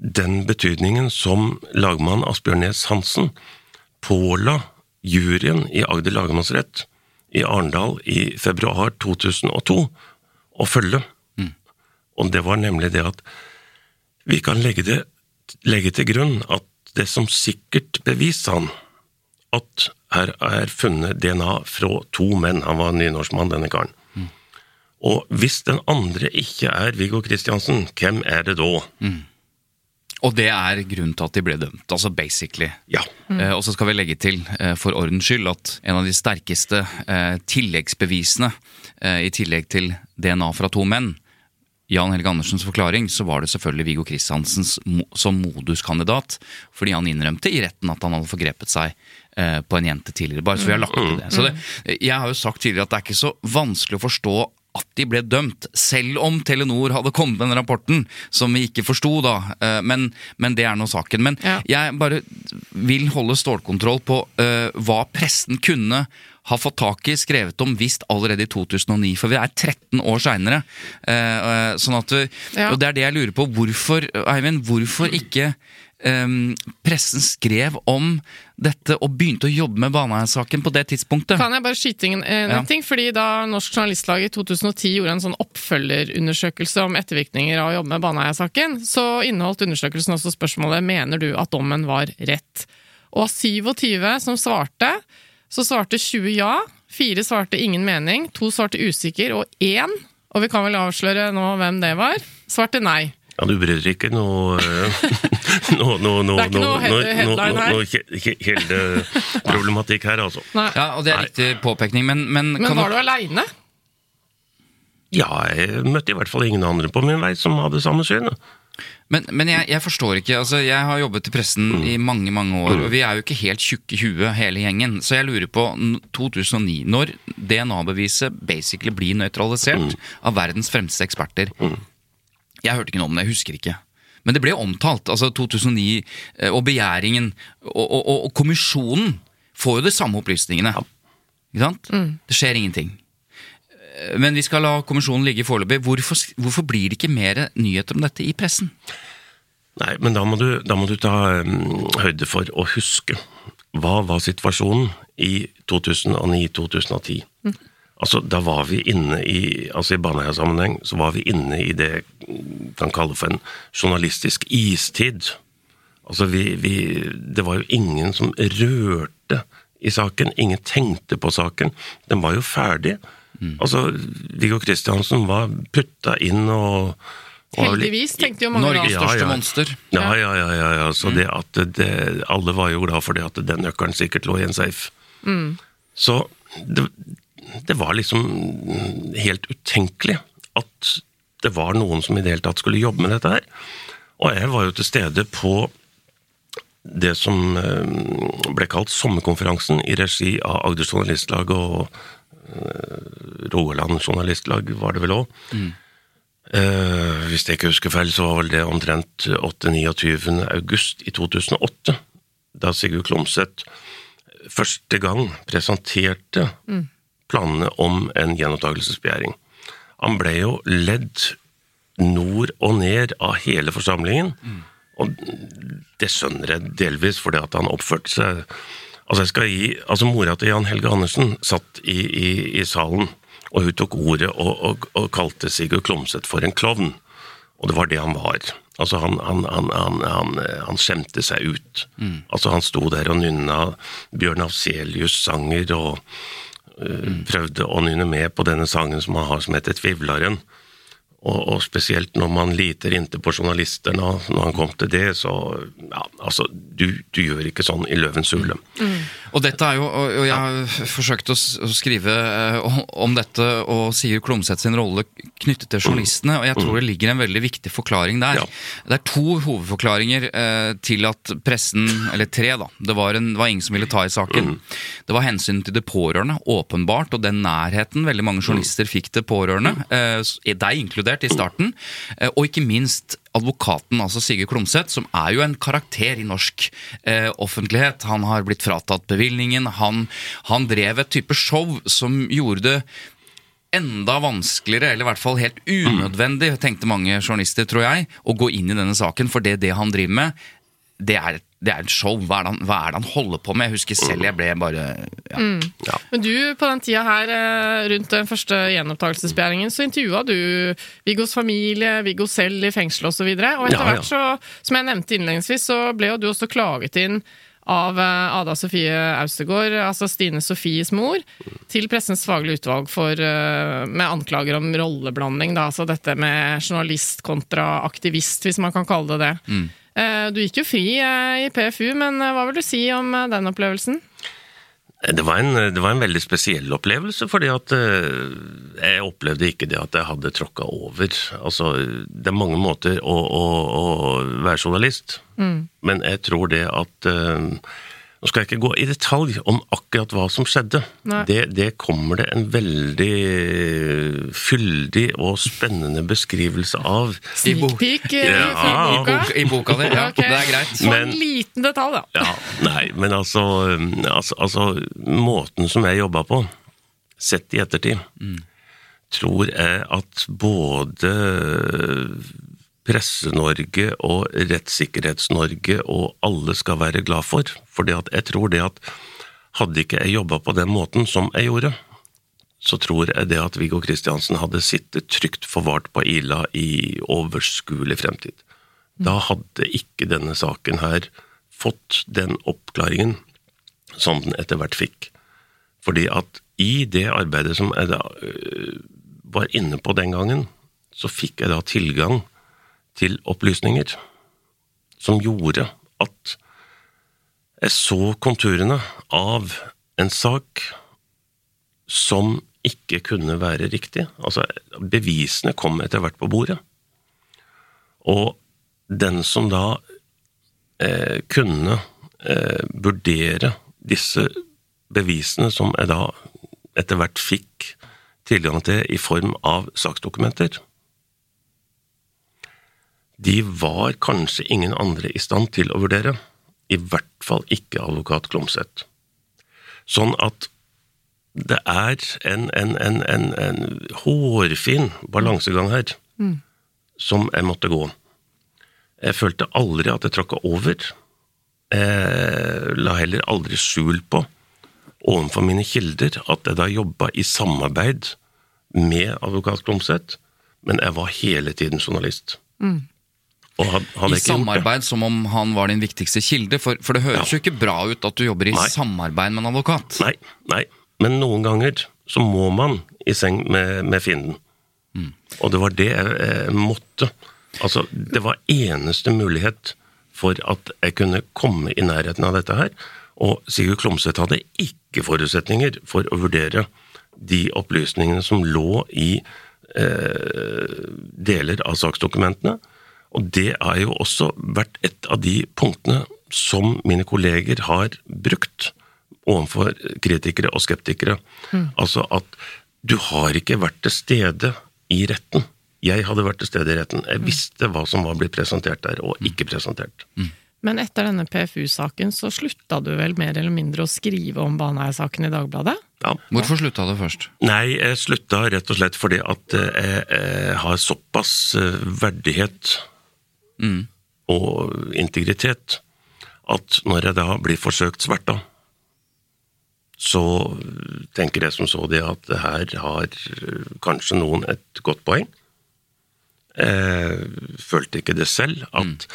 den betydningen som lagmann Asbjørn Næss Hansen påla juryen i Agder lagmannsrett i Arendal i februar 2002 å følge. Og det var nemlig det at vi kan legge, det, legge til grunn at det som sikkert beviste han, at her er funnet DNA fra to menn. Han var nynorskmann, denne karen. Og hvis den andre ikke er Viggo Kristiansen, hvem er det da? Og det er grunnen til at de ble dømt, altså basically. Ja. Eh, og så skal vi legge til, eh, for ordens skyld, at en av de sterkeste eh, tilleggsbevisene, eh, i tillegg til DNA fra to menn, Jan Helge Andersens forklaring, så var det selvfølgelig Viggo Kristiansens mo som moduskandidat, fordi han innrømte i retten at han hadde forgrepet seg eh, på en jente tidligere. Bare så vi har lagt til det. Så det, jeg har jo sagt tidligere at det er ikke så vanskelig å forstå at de ble dømt, selv om Telenor hadde kommet med den rapporten, som vi ikke forsto da. Eh, Men, men det er nå saken. Men Ja. jeg bare vil holde stålkontroll på uh, hva pressen kunne ha fått tak i, skrevet om, visst allerede i 2009. For vi er 13 år seinere. sånn at vi, Ja. Og det er det jeg lurer på. Hvorfor, Eivind, hvorfor ikke eh, pressen skrev om dette og begynte å jobbe med Baneheia-saken på det tidspunktet? Kan jeg bare skyte inn en, Ja. ting? Fordi Da Norsk Journalistlag i 2010 gjorde en sånn oppfølgerundersøkelse om ettervirkninger av å jobbe med Baneheia-saken, så inneholdt undersøkelsen også spørsmålet mener du at dommen var rett. Og av 27 som svarte, så svarte 20 ja, fire svarte ingen mening, to svarte usikker, og én, og vi kan vel avsløre nå hvem det var, svarte nei. Ja, du bryr deg ikke noe [LAUGHS] noe, noe, noe, Det er ikke noe noe, he- headline her. kildeproblematikk her, altså. nei. Ja, og det er riktig påpekning, men, men, Men kan var du aleine? Ja, jeg møtte i hvert fall ingen andre på min vei som hadde samme syn. Men, men jeg, jeg forstår ikke. altså Jeg har jobbet i pressen i mange mange år, og vi er jo ikke helt tjukke i huet hele gjengen. Så jeg lurer på 2009, når DNA-beviset basically blir nøytralisert av verdens fremste eksperter. Jeg hørte ikke noe om det, jeg husker ikke. Men det ble omtalt. altså 2009 eh, og begjæringen og, og, og, og kommisjonen får jo de samme opplysningene. Ikke sant? Det skjer ingenting. Eh, Men vi skal la kommisjonen ligge foreløpig. Hvorfor, hvorfor blir det ikke mer nyheter om dette i pressen? Nei, men da må du, da må du ta um, høyde for å huske. Hva var situasjonen i 2009-2010? Altså, da var vi inne i altså i Baneheia-sammenheng så var vi inne i det man kan kalle for en journalistisk istid. Altså, vi, vi Det var jo ingen som rørte i saken. Ingen tenkte på saken. Den var jo ferdig. Altså, Viggo Kristiansen var putta inn og og Heldigvis, tenkte jo mange Norges. Ja, største ja. monster. ja, ja, ja, ja, ja. Så det at det, alle var jo glad for det at den nøkkelen sikkert lå i en safe. Så det, det var liksom helt utenkelig at det var noen som i det hele tatt skulle jobbe med dette her. Og jeg var jo til stede på det som eh, ble kalt Sommerkonferansen i regi av Agder Journalistlag og eh, Rogaland Journalistlag, var det vel òg. Eh, hvis jeg ikke husker feil, så var vel det omtrent 8.-29. august i 2008, da Sigurd Klomsæt første gang presenterte planene om en gjenopptakelsesbegjæring. Han ble jo ledd nord og ned av hele forsamlingen, og det skjønner jeg delvis fordi at han oppførte seg Altså, jeg skal gi, altså Mora til Jan Helge Andersen satt i, i, i salen, og hun tok ordet og, og, og kalte Sigurd Klomsæt for en klovn. Og det var det han var. Altså, han, han, han, han, han, han skjemte seg ut. Altså, han sto der og nynna Bjørn Afselius-sanger og øh, prøvde å nynne med på denne sangen som han har som heter Tvivlaren. Og, og spesielt når man liter inntil på journalister nå, når han kom til det, så ja, altså, du, du gjør ikke sånn i Løvens hule. Og dette er jo, og og jeg har forsøkt å, å skrive eh, om- dette og Sigurd Klomsæt sin rolle knyttet til journalistene, og jeg tror det ligger en veldig viktig forklaring der. Ja. Det er to hovedforklaringer eh, til at pressen, eller tre da, det var, en, var ingen som ville ta i saken. Det var hensynet til det pårørende, åpenbart, og den nærheten veldig mange journalister fikk til pårørende, eh, deg inkludert i starten, eh, og ikke minst advokaten, altså Sigurd Klomsæt, som er jo en karakter i norsk eh, offentlighet. Han har blitt fratatt bevilgningen. Han, han drev et type show som gjorde det enda vanskeligere, eller i hvert fall helt unødvendig, tenkte mange journalister, tror jeg, å gå inn i denne saken, for det, det han driver med, det er, det er et show. Hva er, han, hva er det han holder på med? Jeg husker selv jeg ble bare ja. Men du, på den tida her, eh, rundt den første gjenopptakelsesbegjæringen, så intervjua du Viggos familie, Viggo selv i fengsel osv. Og, så videre. og etter Ja, ja. hvert, så, som jeg nevnte innledningsvis, så ble jo du også klaget inn av eh, Ada Sofie Austegård, altså Stine Sofies mor, til Pressens faglige utvalg for, eh, med anklager om rolleblanding. Da, altså dette med journalist kontra aktivist, hvis man kan kalle det det. Eh, Du gikk jo fri eh, i PFU, men eh, hva vil du si om eh, den opplevelsen? Det var, en, det var en veldig spesiell opplevelse, fordi at eh, jeg opplevde ikke det at jeg hadde tråkka over. Altså, det er mange måter å, å, å være journalist, men jeg tror det at eh, Nå skal jeg ikke gå i detalj om akkurat hva som skjedde. Det, det kommer det en veldig fyldig og spennende beskrivelse av. I bo- Sneak peek eh, Ja, boka? I boka di, ja. [LAUGHS] Okay. Det er greit. Så Men- en liten detalj, da. Ja, nei, men altså, altså, altså Måten som jeg jobba på, sett i ettertid, tror jeg at både Presse-Norge og Rettssikkerhets-Norge og alle skal være glad for. Fordi jeg tror det at hadde ikke jeg jobba på den måten som jeg gjorde, så tror jeg det at Viggo Kristiansen hadde sittet trygt forvart på Ila i overskuelig fremtid. Da hadde ikke denne saken her fått den oppklaringen som den etter hvert fikk. Fordi at i det arbeidet som jeg da øh, var inne på den gangen, så fikk jeg da tilgang til opplysninger som gjorde at jeg så konturene av en sak som ikke kunne være riktig. Altså, bevisene kom etter hvert på bordet. Og den som da eh, kunne eh, vurdere disse bevisene som jeg da etter hvert fikk tilgang til i form av saksdokumenter, de var kanskje ingen andre i stand til å vurdere. I hvert fall ikke advokat Klomsæt. Sånn at det er en, en, en, en, en hårfin balansegang her som jeg måtte gå. Jeg følte aldri at jeg tråkka over. Jeg la heller aldri skjul på overfor mine kilder at jeg da jobba i samarbeid med advokat Klomsæt, men jeg var hele tiden journalist. Og had, han I samarbeid som om han var din viktigste kilde, for, for det høres Ja. jo ikke bra ut at du jobber i Nei. samarbeid med en advokat. Nei, nei. Men noen ganger så må man i seng med, med fienden. Og det var det jeg, jeg måtte. Altså, det var eneste mulighet for at jeg kunne komme i nærheten av dette her. Og Sigurd Klomsæt hadde ikke forutsetninger for å vurdere de opplysningene som lå i eh, deler av saksdokumentene. Og det har jo også vært et av de punktene som mine kolleger har brukt overfor kritikere og skeptikere. Altså at du har ikke vært til stede i retten. Jeg hadde vært til stede i retten. Jeg visste hva som var blitt presentert der, og ikke presentert. Men etter denne PFU-saken så slutta du vel mer eller mindre å skrive om Baneheia-saken i Dagbladet? Ja. Hvorfor slutta du først? Nei, jeg slutta rett og slett fordi at eh, jeg, jeg har såpass eh, verdighet og integritet at når jeg da blir forsøkt sverta, så tenker jeg som så det at her har eh, kanskje noen et godt poeng. Jeg følte ikke det selv, at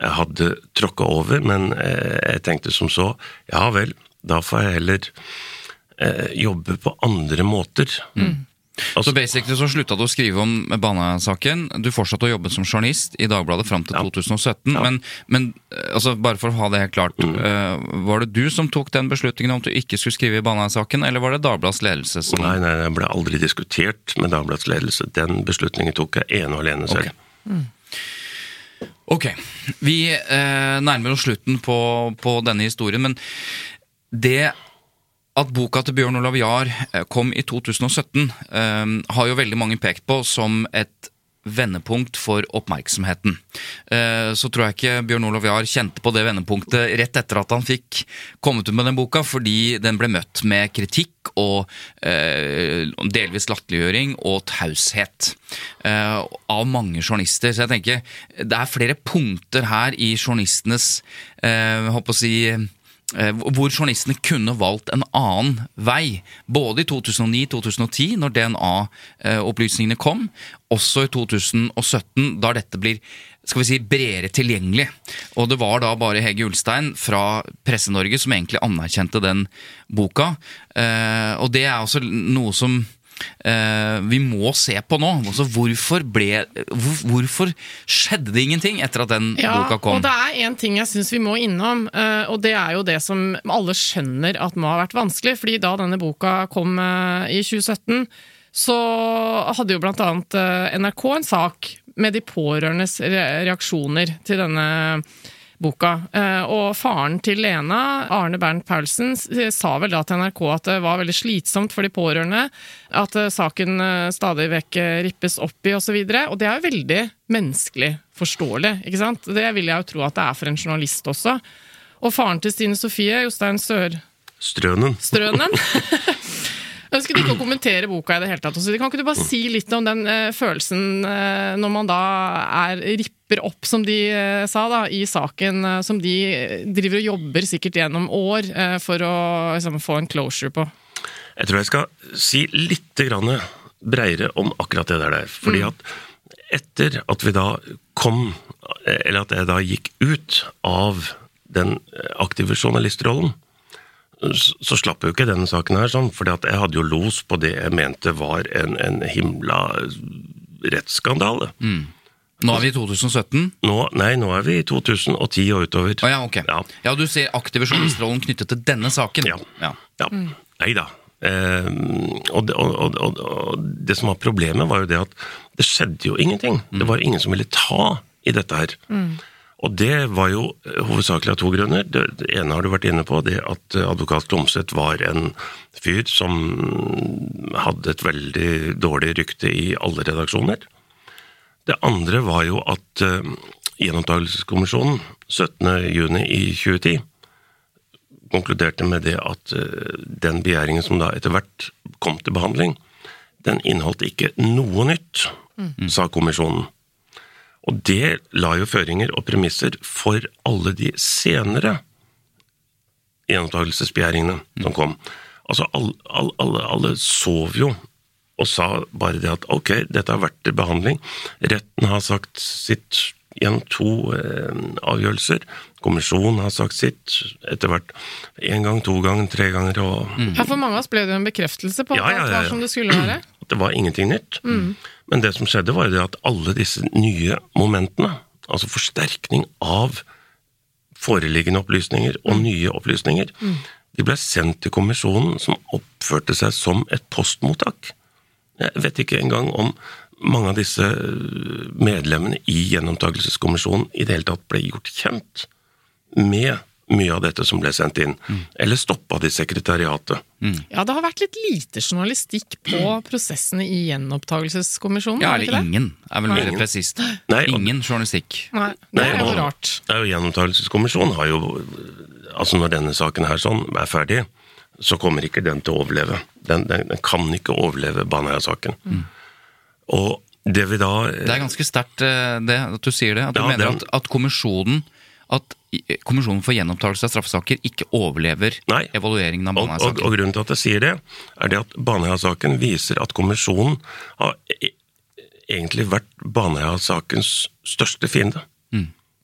jeg hadde tråkka over, men eh, jeg tenkte som så, ja vel, da får jeg heller eh, jobbe på andre måter. Altså, Så basically så slutta du å skrive om Bana-saken. Du fortsatte å jobbe som journalist i Dagbladet fram til 2017. Men, men eh, altså, bare for å ha det helt klart, eh, var det du som tok den beslutningen om at du ikke skulle skrive i Bana-saken, eller var det Dagbladets ledelse som Nei, nei, det ble aldri diskutert med Dagbladets ledelse. Den beslutningen tok jeg ene og alene selv. Ok, vi eh, nærmer oss slutten på, på denne historien, men det at boka til Bjørn Olav Jahr eh, kom i 2017, eh, har jo veldig mange pekt på som et vendepunkt for oppmerksomheten. Eh, så tror jeg ikke Bjørn Olav Jahr kjente på det vendepunktet rett etter at han fikk kommet ut med den boka, fordi den ble møtt med kritikk og delvis latterliggjøring og taushet av mange journalister. Så jeg tenker det er flere punkter her i journalistenes jeg håper å si hvor journalistene kunne valgt en annen vei. Både i 2009-2010, når DNA-opplysningene kom, også i 2017, da dette blir skal vi si, bredere tilgjengelig. Og det var da bare Hege Ulstein fra Presse-Norge som egentlig anerkjente den boka. Eh, og det er også noe som eh, vi må se på nå. Altså, hvorfor, ble, hvor, hvorfor skjedde det ingenting etter at den Ja, boka kom? og det er en ting jeg syns vi må innom, eh, og det er jo det som alle skjønner at må ha vært vanskelig. fordi da denne boka kom eh, i 2017, så hadde jo blant annet eh, NRK en sak med de pårørendes re- reaksjoner til denne boka. Eh, Og faren til Lena, Arne Bernt Paulsen, sa vel da til NRK at det var veldig slitsomt for de pårørende, at eh, saken eh, stadig vekk rippes opp i osv. Og, så og det er jo veldig menneskelig forståelig, ikke sant? Det vil jeg jo tro at det er for en journalist også. Og faren til Stine Sofie, Jostein Sør... Strønen. Strønen. [LAUGHS] Ønsket ikke å kommentere boka i det hele tatt. Kan ikke du bare si litt om den følelsen når man da er, ripper opp, som de eh, sa, da, i saken eh, som de driver og jobber sikkert gjennom år eh, for å liksom, få en closure på? Jeg tror jeg skal si litt grann breiere om akkurat det der. Fordi at etter at vi da kom, eller at jeg da gikk ut av den aktive journalistrollen, så slapp jo ikke denne saken her sånn, fordi at jeg hadde jo los på det jeg mente var en, en himla rettsskandale. Nå er vi i 2017. Nå, nei, nå er vi i 2010 og utover. Oh, ja, ok. Ja. Ja, du ser aktive journalistrollen knyttet til denne saken. Ja. Ja. Ja, nei da. Eh, og, det, og, og, og, og det som var problemet, var jo det at det skjedde jo ingenting. Det var ingen som ville ta i dette her. Og det var jo hovedsakelig av to grunner. Det, det ene har du vært inne på, det at advokat Klomsæt var en fyr som hadde et veldig dårlig rykte i alle redaksjoner. Det andre var jo at uh, Gjenopptakelseskommisjonen 17.6 i 2010 konkluderte med det at uh, den begjæringen som da etter hvert kom til behandling, den inneholdt ikke noe nytt, sa kommisjonen. Og det la jo føringer og premisser for alle de senere gjenopptakelsesbegjæringene som kom. Altså, alle, alle, alle sov jo og sa bare det at ok, dette har vært til behandling. Retten har sagt sitt gjennom to eh, avgjørelser. Kommisjonen har sagt sitt etter hvert én gang, to ganger, tre ganger. og Ja, For mange av oss ble det en bekreftelse på at Ja, ja, ja, var som det skulle være. at [CLEARS THROAT] det var ingenting nytt. Men det som skjedde, var det at alle disse nye momentene, altså forsterkning av foreliggende opplysninger og nye opplysninger, de ble sendt til kommisjonen, som oppførte seg som et postmottak. Jeg vet ikke engang om mange av disse øh, medlemmene i Gjenopptakelseskommisjonen i det hele tatt ble gjort kjent med mye av dette som ble sendt inn, eller stoppa det i sekretariatet. Ja, det har vært litt lite journalistikk på prosessene i gjenopptakelseskommisjonen. Ja, eller ikke det? ingen, er vel Nei. mer presist. Nei, og- Ingen journalistikk. Nei, det er jo rart. Ja, og Gjenopptakelseskommisjonen har jo Altså, når denne saken her sånn er ferdig, så kommer ikke den til å overleve. Den, den, den kan ikke overleve Baneheia-saken. Og det vi da Det er ganske sterkt eh, at du sier det. At du Ja, mener den- at, at kommisjonen at Kommisjonen for gjenopptakelse av straffesaker ikke overlever Nei. evalueringen av og, og, og grunnen til at jeg sier det, er det at Baneheia-saken viser at kommisjonen har e egentlig vært Baneheia-sakens største fiende.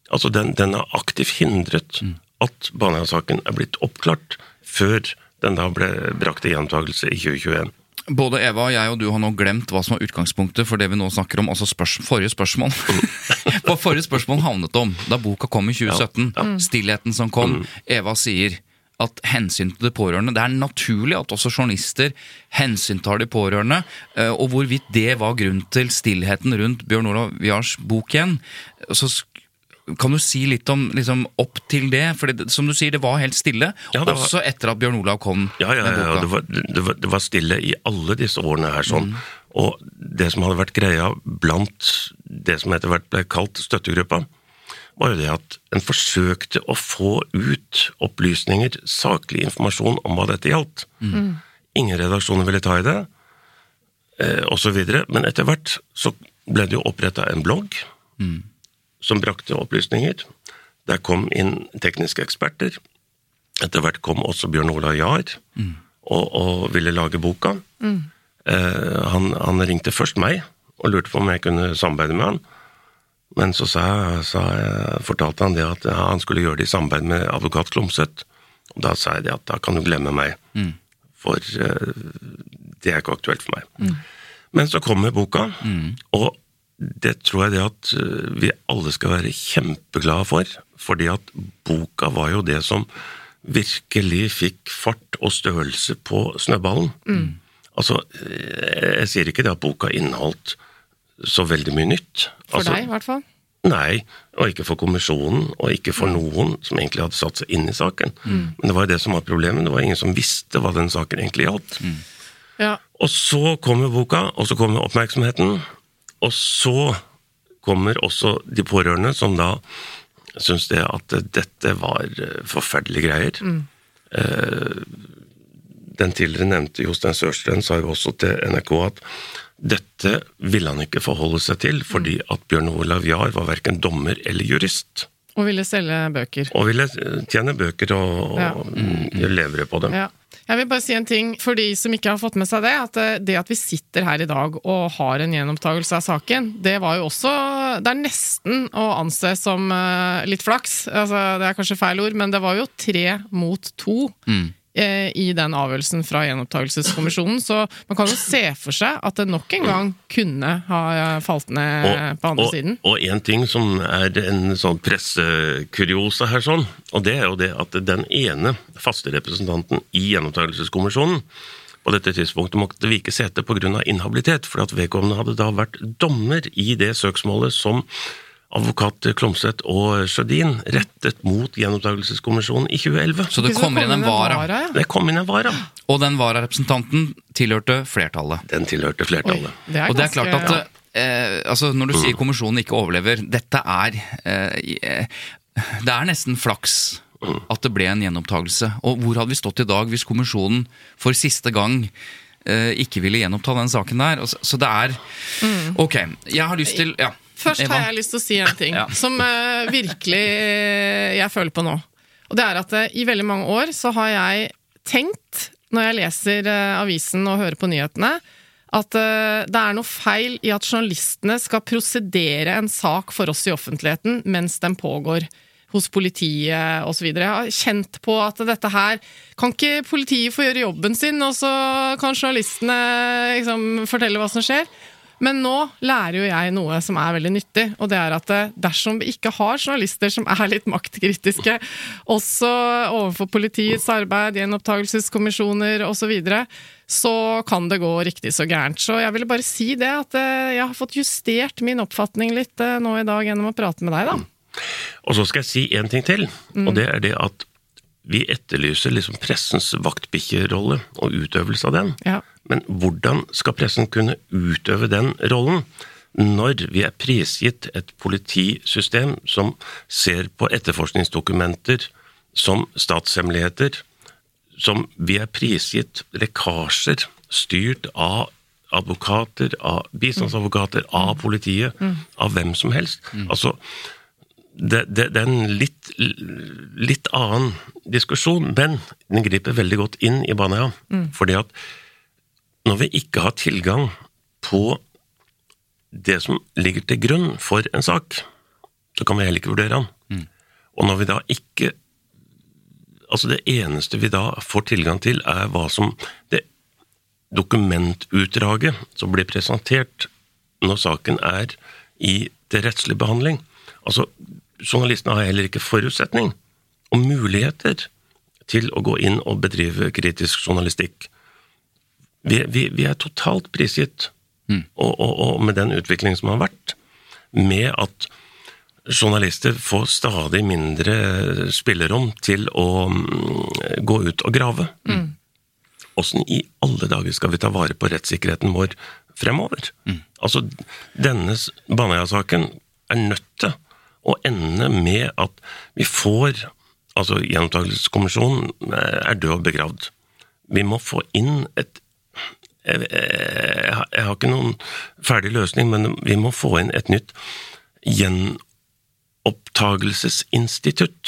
Altså, den, den har aktivt hindret at Baneheia-saken er blitt oppklart før den da ble brakt til gjentakelse i 2021. Både Eva og jeg og du har nå glemt hva som er utgangspunktet for det vi nå snakker om, altså spørs forrige spørsmål. [LAUGHS] Hva forrige spørsmål havnet om da boka kom i 2017, stillheten som kom. Eva sier at hensyn til de pårørende Det er naturlig at også journalister hensyntar de pårørende, eh, og hvorvidt det var grunn til stillheten rundt Bjørn Olav Viars bok igjen. Så kan du si litt om liksom, opp til det? For det, som du sier, det var helt stille, Ja, var- også etter at Bjørn Olav kom Ja, ja, ja, boka. det var, det, var, det var stille i alle disse årene her sånn. Og det som hadde vært greia blant det som etter hvert ble kalt støttegruppa, var jo det at en forsøkte å få ut opplysninger, saklig informasjon om hva dette gjaldt. Ingen redaksjoner ville ta i det, osv. så videre. Men etter hvert så ble det jo oppretta en blogg som brakte opplysninger. Der kom inn tekniske eksperter. Etter hvert kom også Bjørn Olav Jahr og, og ville lage boka. Eh, han, han ringte først meg og lurte på om jeg kunne samarbeide med han. Men så sa, sa jeg, fortalte han det at ja, han skulle gjøre det i samarbeid med advokat Klomsæt. Og da sa jeg det at da kan du glemme meg, for eh, det er ikke aktuelt for meg. Men så kommer boka, og det tror jeg det at eh, vi alle skal være kjempeglade for, fordi at boka var jo det som virkelig fikk fart og størrelse på snøballen. Altså, eh, jeg sier ikke det at boka inneholdt så veldig mye nytt. For altså, deg, i hvert fall. Nei, og ikke for kommisjonen, og ikke for noen som egentlig hadde satt seg inn i saken. Men det var jo det som var problemet, det var ingen som visste hva den saken egentlig gjaldt. Ja. Og så kommer boka, og så kommer oppmerksomheten, og så kommer også de pårørende, som da syns det at dette var eh, forferdelige greier. Eh, Den tidligere nevnte Jostein Sørstrøm sa jo også til NRK at dette ville han ikke forholde seg til, fordi at Bjørn Olav Jahr var verken dommer eller jurist. Og ville selge bøker. Og ville eh, tjene bøker og, og Ja. mm, levere på dem. Ja. Jeg vil bare si en ting for de som ikke har fått med seg det. At eh, det at vi sitter her i dag og har en gjenopptakelse av saken, det var jo også Det er nesten å anse som eh, litt flaks. Altså, det er kanskje feil ord, men det var jo tre mot to. eh, I den avgjørelsen fra gjenopptakelseskommisjonen. Så man kan jo se for seg at det nok en gang kunne ha eh, falt ned på andre og, siden. Og en ting som er en sånn pressekuriosa her, sånn, og det er jo det at den ene faste representanten i gjenopptakelseskommisjonen på dette tidspunktet måtte vike sete pga. inhabilitet, fordi at vedkommende hadde da vært dommer i det søksmålet som advokat Klomsæt og Sjødin rettet mot gjenopptakelseskommisjonen i 2011. Så det kom kommer inn en vara. Det kom inn en vara. Og den vararepresentanten tilhørte flertallet. Den tilhørte Oi, flertallet. det er Og det er klart at eh, altså Når du sier kommisjonen ikke overlever, dette er eh, eh, Det er nesten flaks at det ble en gjenopptakelse. Og hvor hadde vi stått i dag hvis kommisjonen for siste gang eh, ikke ville gjenoppta den saken der? Så, så det er Ok, jeg har lyst til ja, Først har jeg lyst til å si en ting Ja. som uh, virkelig eh, jeg føler på nå. Og det er at uh, i veldig mange år så har jeg tenkt, når jeg leser uh, avisen og hører på nyhetene, at det er noe feil i at journalistene skal prosedere en sak for oss i offentligheten mens den pågår. Hos politiet osv. Jeg har kjent på at dette her Kan ikke politiet få gjøre jobben sin, og så kan journalistene liksom fortelle hva som skjer? Men nå lærer jo jeg noe som er veldig nyttig, og det er at eh, dersom vi ikke har journalister som er litt maktkritiske, også overfor politiets arbeid, gjenopptakelseskommisjoner osv., så, videre, så kan det gå riktig så gærent. Så jeg ville bare si det, at eh, jeg har fått justert min oppfatning litt eh, nå i dag gjennom å prate med deg, da. Og så skal jeg si en ting til, og det er det at vi etterlyser liksom pressens vaktbikkjerolle og utøvelse av den. Ja. Men hvordan skal pressen kunne utøve den rollen når vi er prisgitt et politisystem som ser på etterforskningsdokumenter som statshemmeligheter, som vi er prisgitt lekkasjer styrt av advokater, av bistandsadvokater, av politiet, av hvem som helst. Altså, det, det, det er en litt, litt annen diskusjon, men den griper veldig godt inn i Baneheia. Fordi at når vi ikke har tilgang på det som ligger til grunn for en sak, så kan vi heller ikke vurdere den. Og når vi da ikke Altså, det eneste vi da får tilgang til, er hva som Det dokumentutdraget som blir presentert når saken er i til rettslig behandling. Altså, journalistene har heller ikke forutsetning og muligheter til å gå inn og bedrive kritisk journalistikk. Vi, vi, vi er totalt prisgitt, og, og, og med den utviklingen som har vært, med at journalister får stadig mindre spillerom til å mm, gå ut og grave. Åssen i alle dager skal vi ta vare på rettssikkerheten vår fremover? Altså, denne Baneheia-saken er nødt til å ende med at vi får Altså, Gjenopptakelseskommisjonen eh, er død og begravd. Vi må få inn et jeg, jeg, jeg har ikke noen ferdig løsning, men vi må få inn et nytt gjenopptagelsesinstitutt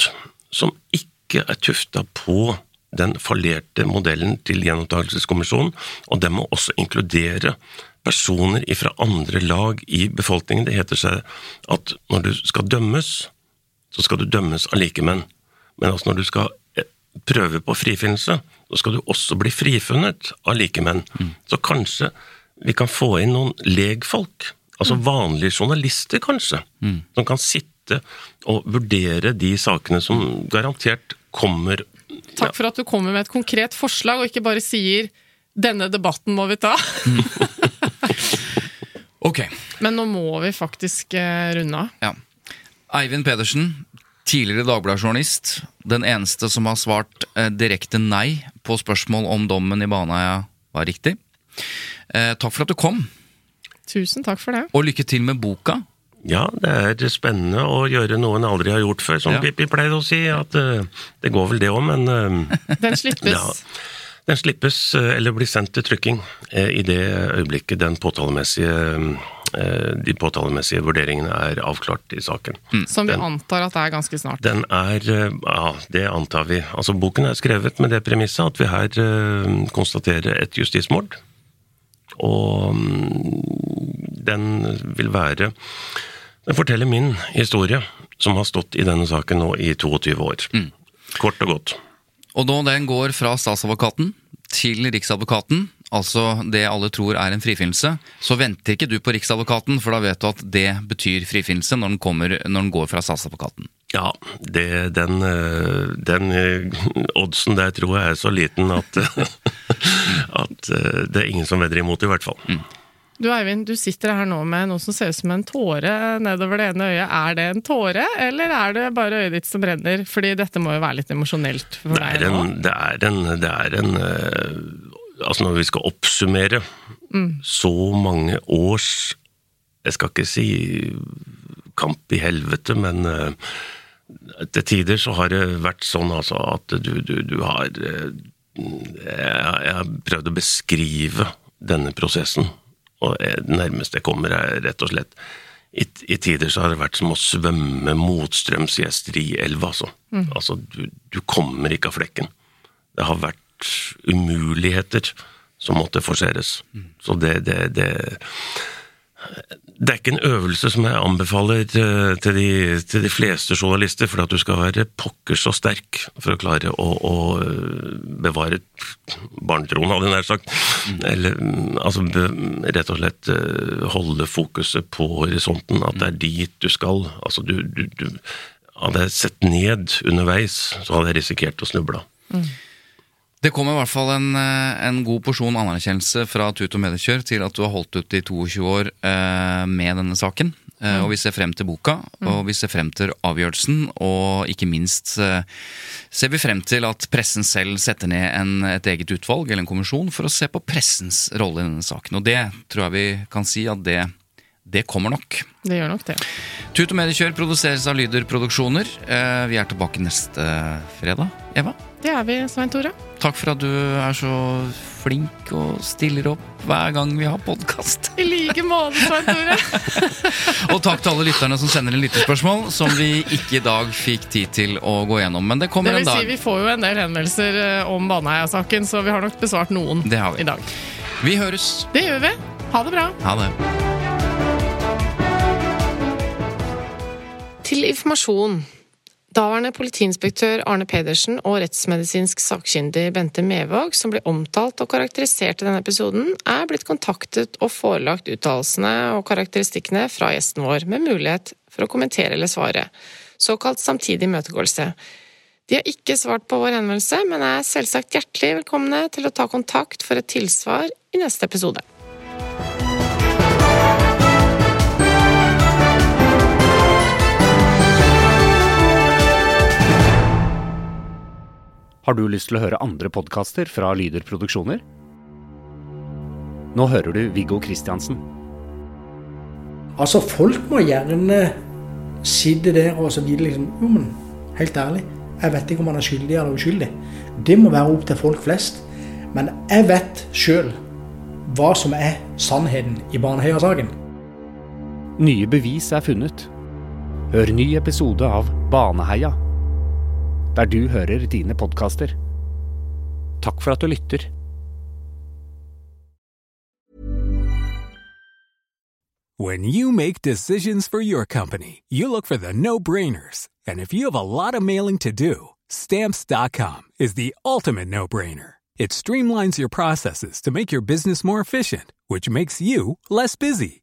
som ikke er tufta på den fallerte modellen til gjenopptakelseskommisjonen, og den må også inkludere personer fra andre lag i befolkningen. Det heter seg at når du skal dømmes, så skal du dømmes av likemenn. Men altså når du skal prøve på frifinnelse, så skal du også bli frifunnet av likemenn. Så kanskje vi kan få inn noen legfolk, altså vanlige journalister kanskje, som kan sitte og vurdere de sakene som garantert kommer Takk for at du kommer med et konkret forslag, og ikke bare sier 'denne debatten må vi ta'. [LAUGHS] Ok. Men nå må vi faktisk eh, runde av. Ja. Eivind Pedersen, tidligere Dagbladet-journalist. Den eneste som har svart eh, direkte nei på spørsmål om dommen i Baneheia var riktig. Eh, takk for at du kom, Tusen takk for det. og lykke til med boka. Ja, det er spennende å gjøre noe en aldri har gjort før, som Ja. Pippi pleide å si. at eh, Det går vel det òg, men [LAUGHS] Den slippes. Ja. Den slippes, eller blir sendt til trykking, i det øyeblikket den påtalemessige, de påtalemessige vurderingene er avklart i saken. Som vi Den- antar at det er ganske snart. Den er eh, Ja, det antar vi. Altså, boken er skrevet med det premisset at vi her uh, konstaterer et justismord. Og um, den vil være Den forteller min historie, som har stått i denne saken nå i 22 år. Kort og godt. Og nå den går fra statsadvokaten til Riksadvokaten, altså det alle tror er en frifinnelse, så venter ikke du på Riksadvokaten, for da vet du at det betyr frifinnelse når den, kommer, når den går fra statsadvokaten. Ja, det, den, eh, den eh, oddsen der tror jeg er så liten at, [LAUGHS] at eh, det er ingen som vedder imot, i hvert fall. Du Eivind, du sitter her nå med noe som ser ut som en tåre nedover det ene øyet. Er det en tåre, eller er det bare øyet ditt som renner? Fordi dette må jo være litt emosjonelt for Det er en, det er en, det er en Altså når vi skal oppsummere så mange års Jeg skal ikke si kamp i helvete, men eh, til tider så har det vært sånn altså at du, du, du har eh, jeg, jeg har prøvd å beskrive denne prosessen, og det nærmeste jeg kommer er rett og slett i, I tider så har det vært som å svømme motstrøms i elva, altså. Altså, du, du kommer ikke av flekken. Det har vært umuligheter som måtte forseres. Så det, det, det det er ikke en øvelse som jeg anbefaler eh, til de, til de fleste journalister, for at du skal være pokker så sterk for å klare å, å eh, bevare barnetroen, hadde jeg nær sagt. Eller mm, altså rett og slett eh, holde fokuset på horisonten, at det er dit du skal. Altså du, du, du Hadde jeg sett ned underveis, så hadde jeg risikert å snuble. Det kommer i hvert fall en, eh, en god porsjon anerkjennelse fra Tut og Mediekjør til at du har holdt ut i 22 år eh, med denne saken. Eh, Og vi ser frem til boka, og vi ser frem til avgjørelsen. Og ikke minst eh, ser vi frem til at pressen selv setter ned en, et eget utvalg eller en kommisjon for å se på pressens rolle i denne saken. Og det tror jeg vi kan si at det, det kommer nok. Det gjør nok det. Tut og Mediekjør produseres av Lyder Produksjoner. Vi er tilbake neste fredag. Eva? Det er vi, Svein Tore. Takk for at du er så flink og stiller opp hver gang vi har podkast. I like måte, Svein Tore. [LAUGHS] Og takk til alle lytterne som sender inn lyttespørsmål, som vi ikke i dag fikk tid til å gå gjennom. Men det kommer Det vil en si, vi får jo en del henvendelser eh, om Baneheia-saken, så vi har nok besvart noen Det har vi. i dag. Vi høres. Det gjør vi. Ha det bra. Ha det. Til informasjon. Daværende politiinspektør Arne Pedersen og rettsmedisinsk sakkyndig Bente Mevåg, som ble omtalt og karakterisert i denne episoden, er blitt kontaktet og forelagt uttalelsene og karakteristikkene fra gjesten vår, med mulighet for å kommentere eller svare. Såkalt samtidig imøtegåelse. De har ikke svart på vår henvendelse, men er selvsagt hjertelig velkomne til å ta kontakt for et tilsvar i neste episode. Har du lyst til å høre andre podkaster fra Lyder Produksjoner? Nå hører du Viggo Kristiansen. Altså, folk må gjerne sitte der og så vite liksom Jo, men helt ærlig, jeg vet ikke om han er skyldig eller uskyldig. Det må være opp til folk flest. Men jeg vet sjøl hva som er sannheten i Baneheia-saken. Nye bevis er funnet. Hør ny episode av Baneheia. Der du hører dine podkaster. Takk for at du lytter. When you make decisions for your company, you look for the no brainers. And if you have a lot of mailing to do, stamps.com is the ultimate no brainer. It streamlines your processes to make your business more efficient, which makes you less busy.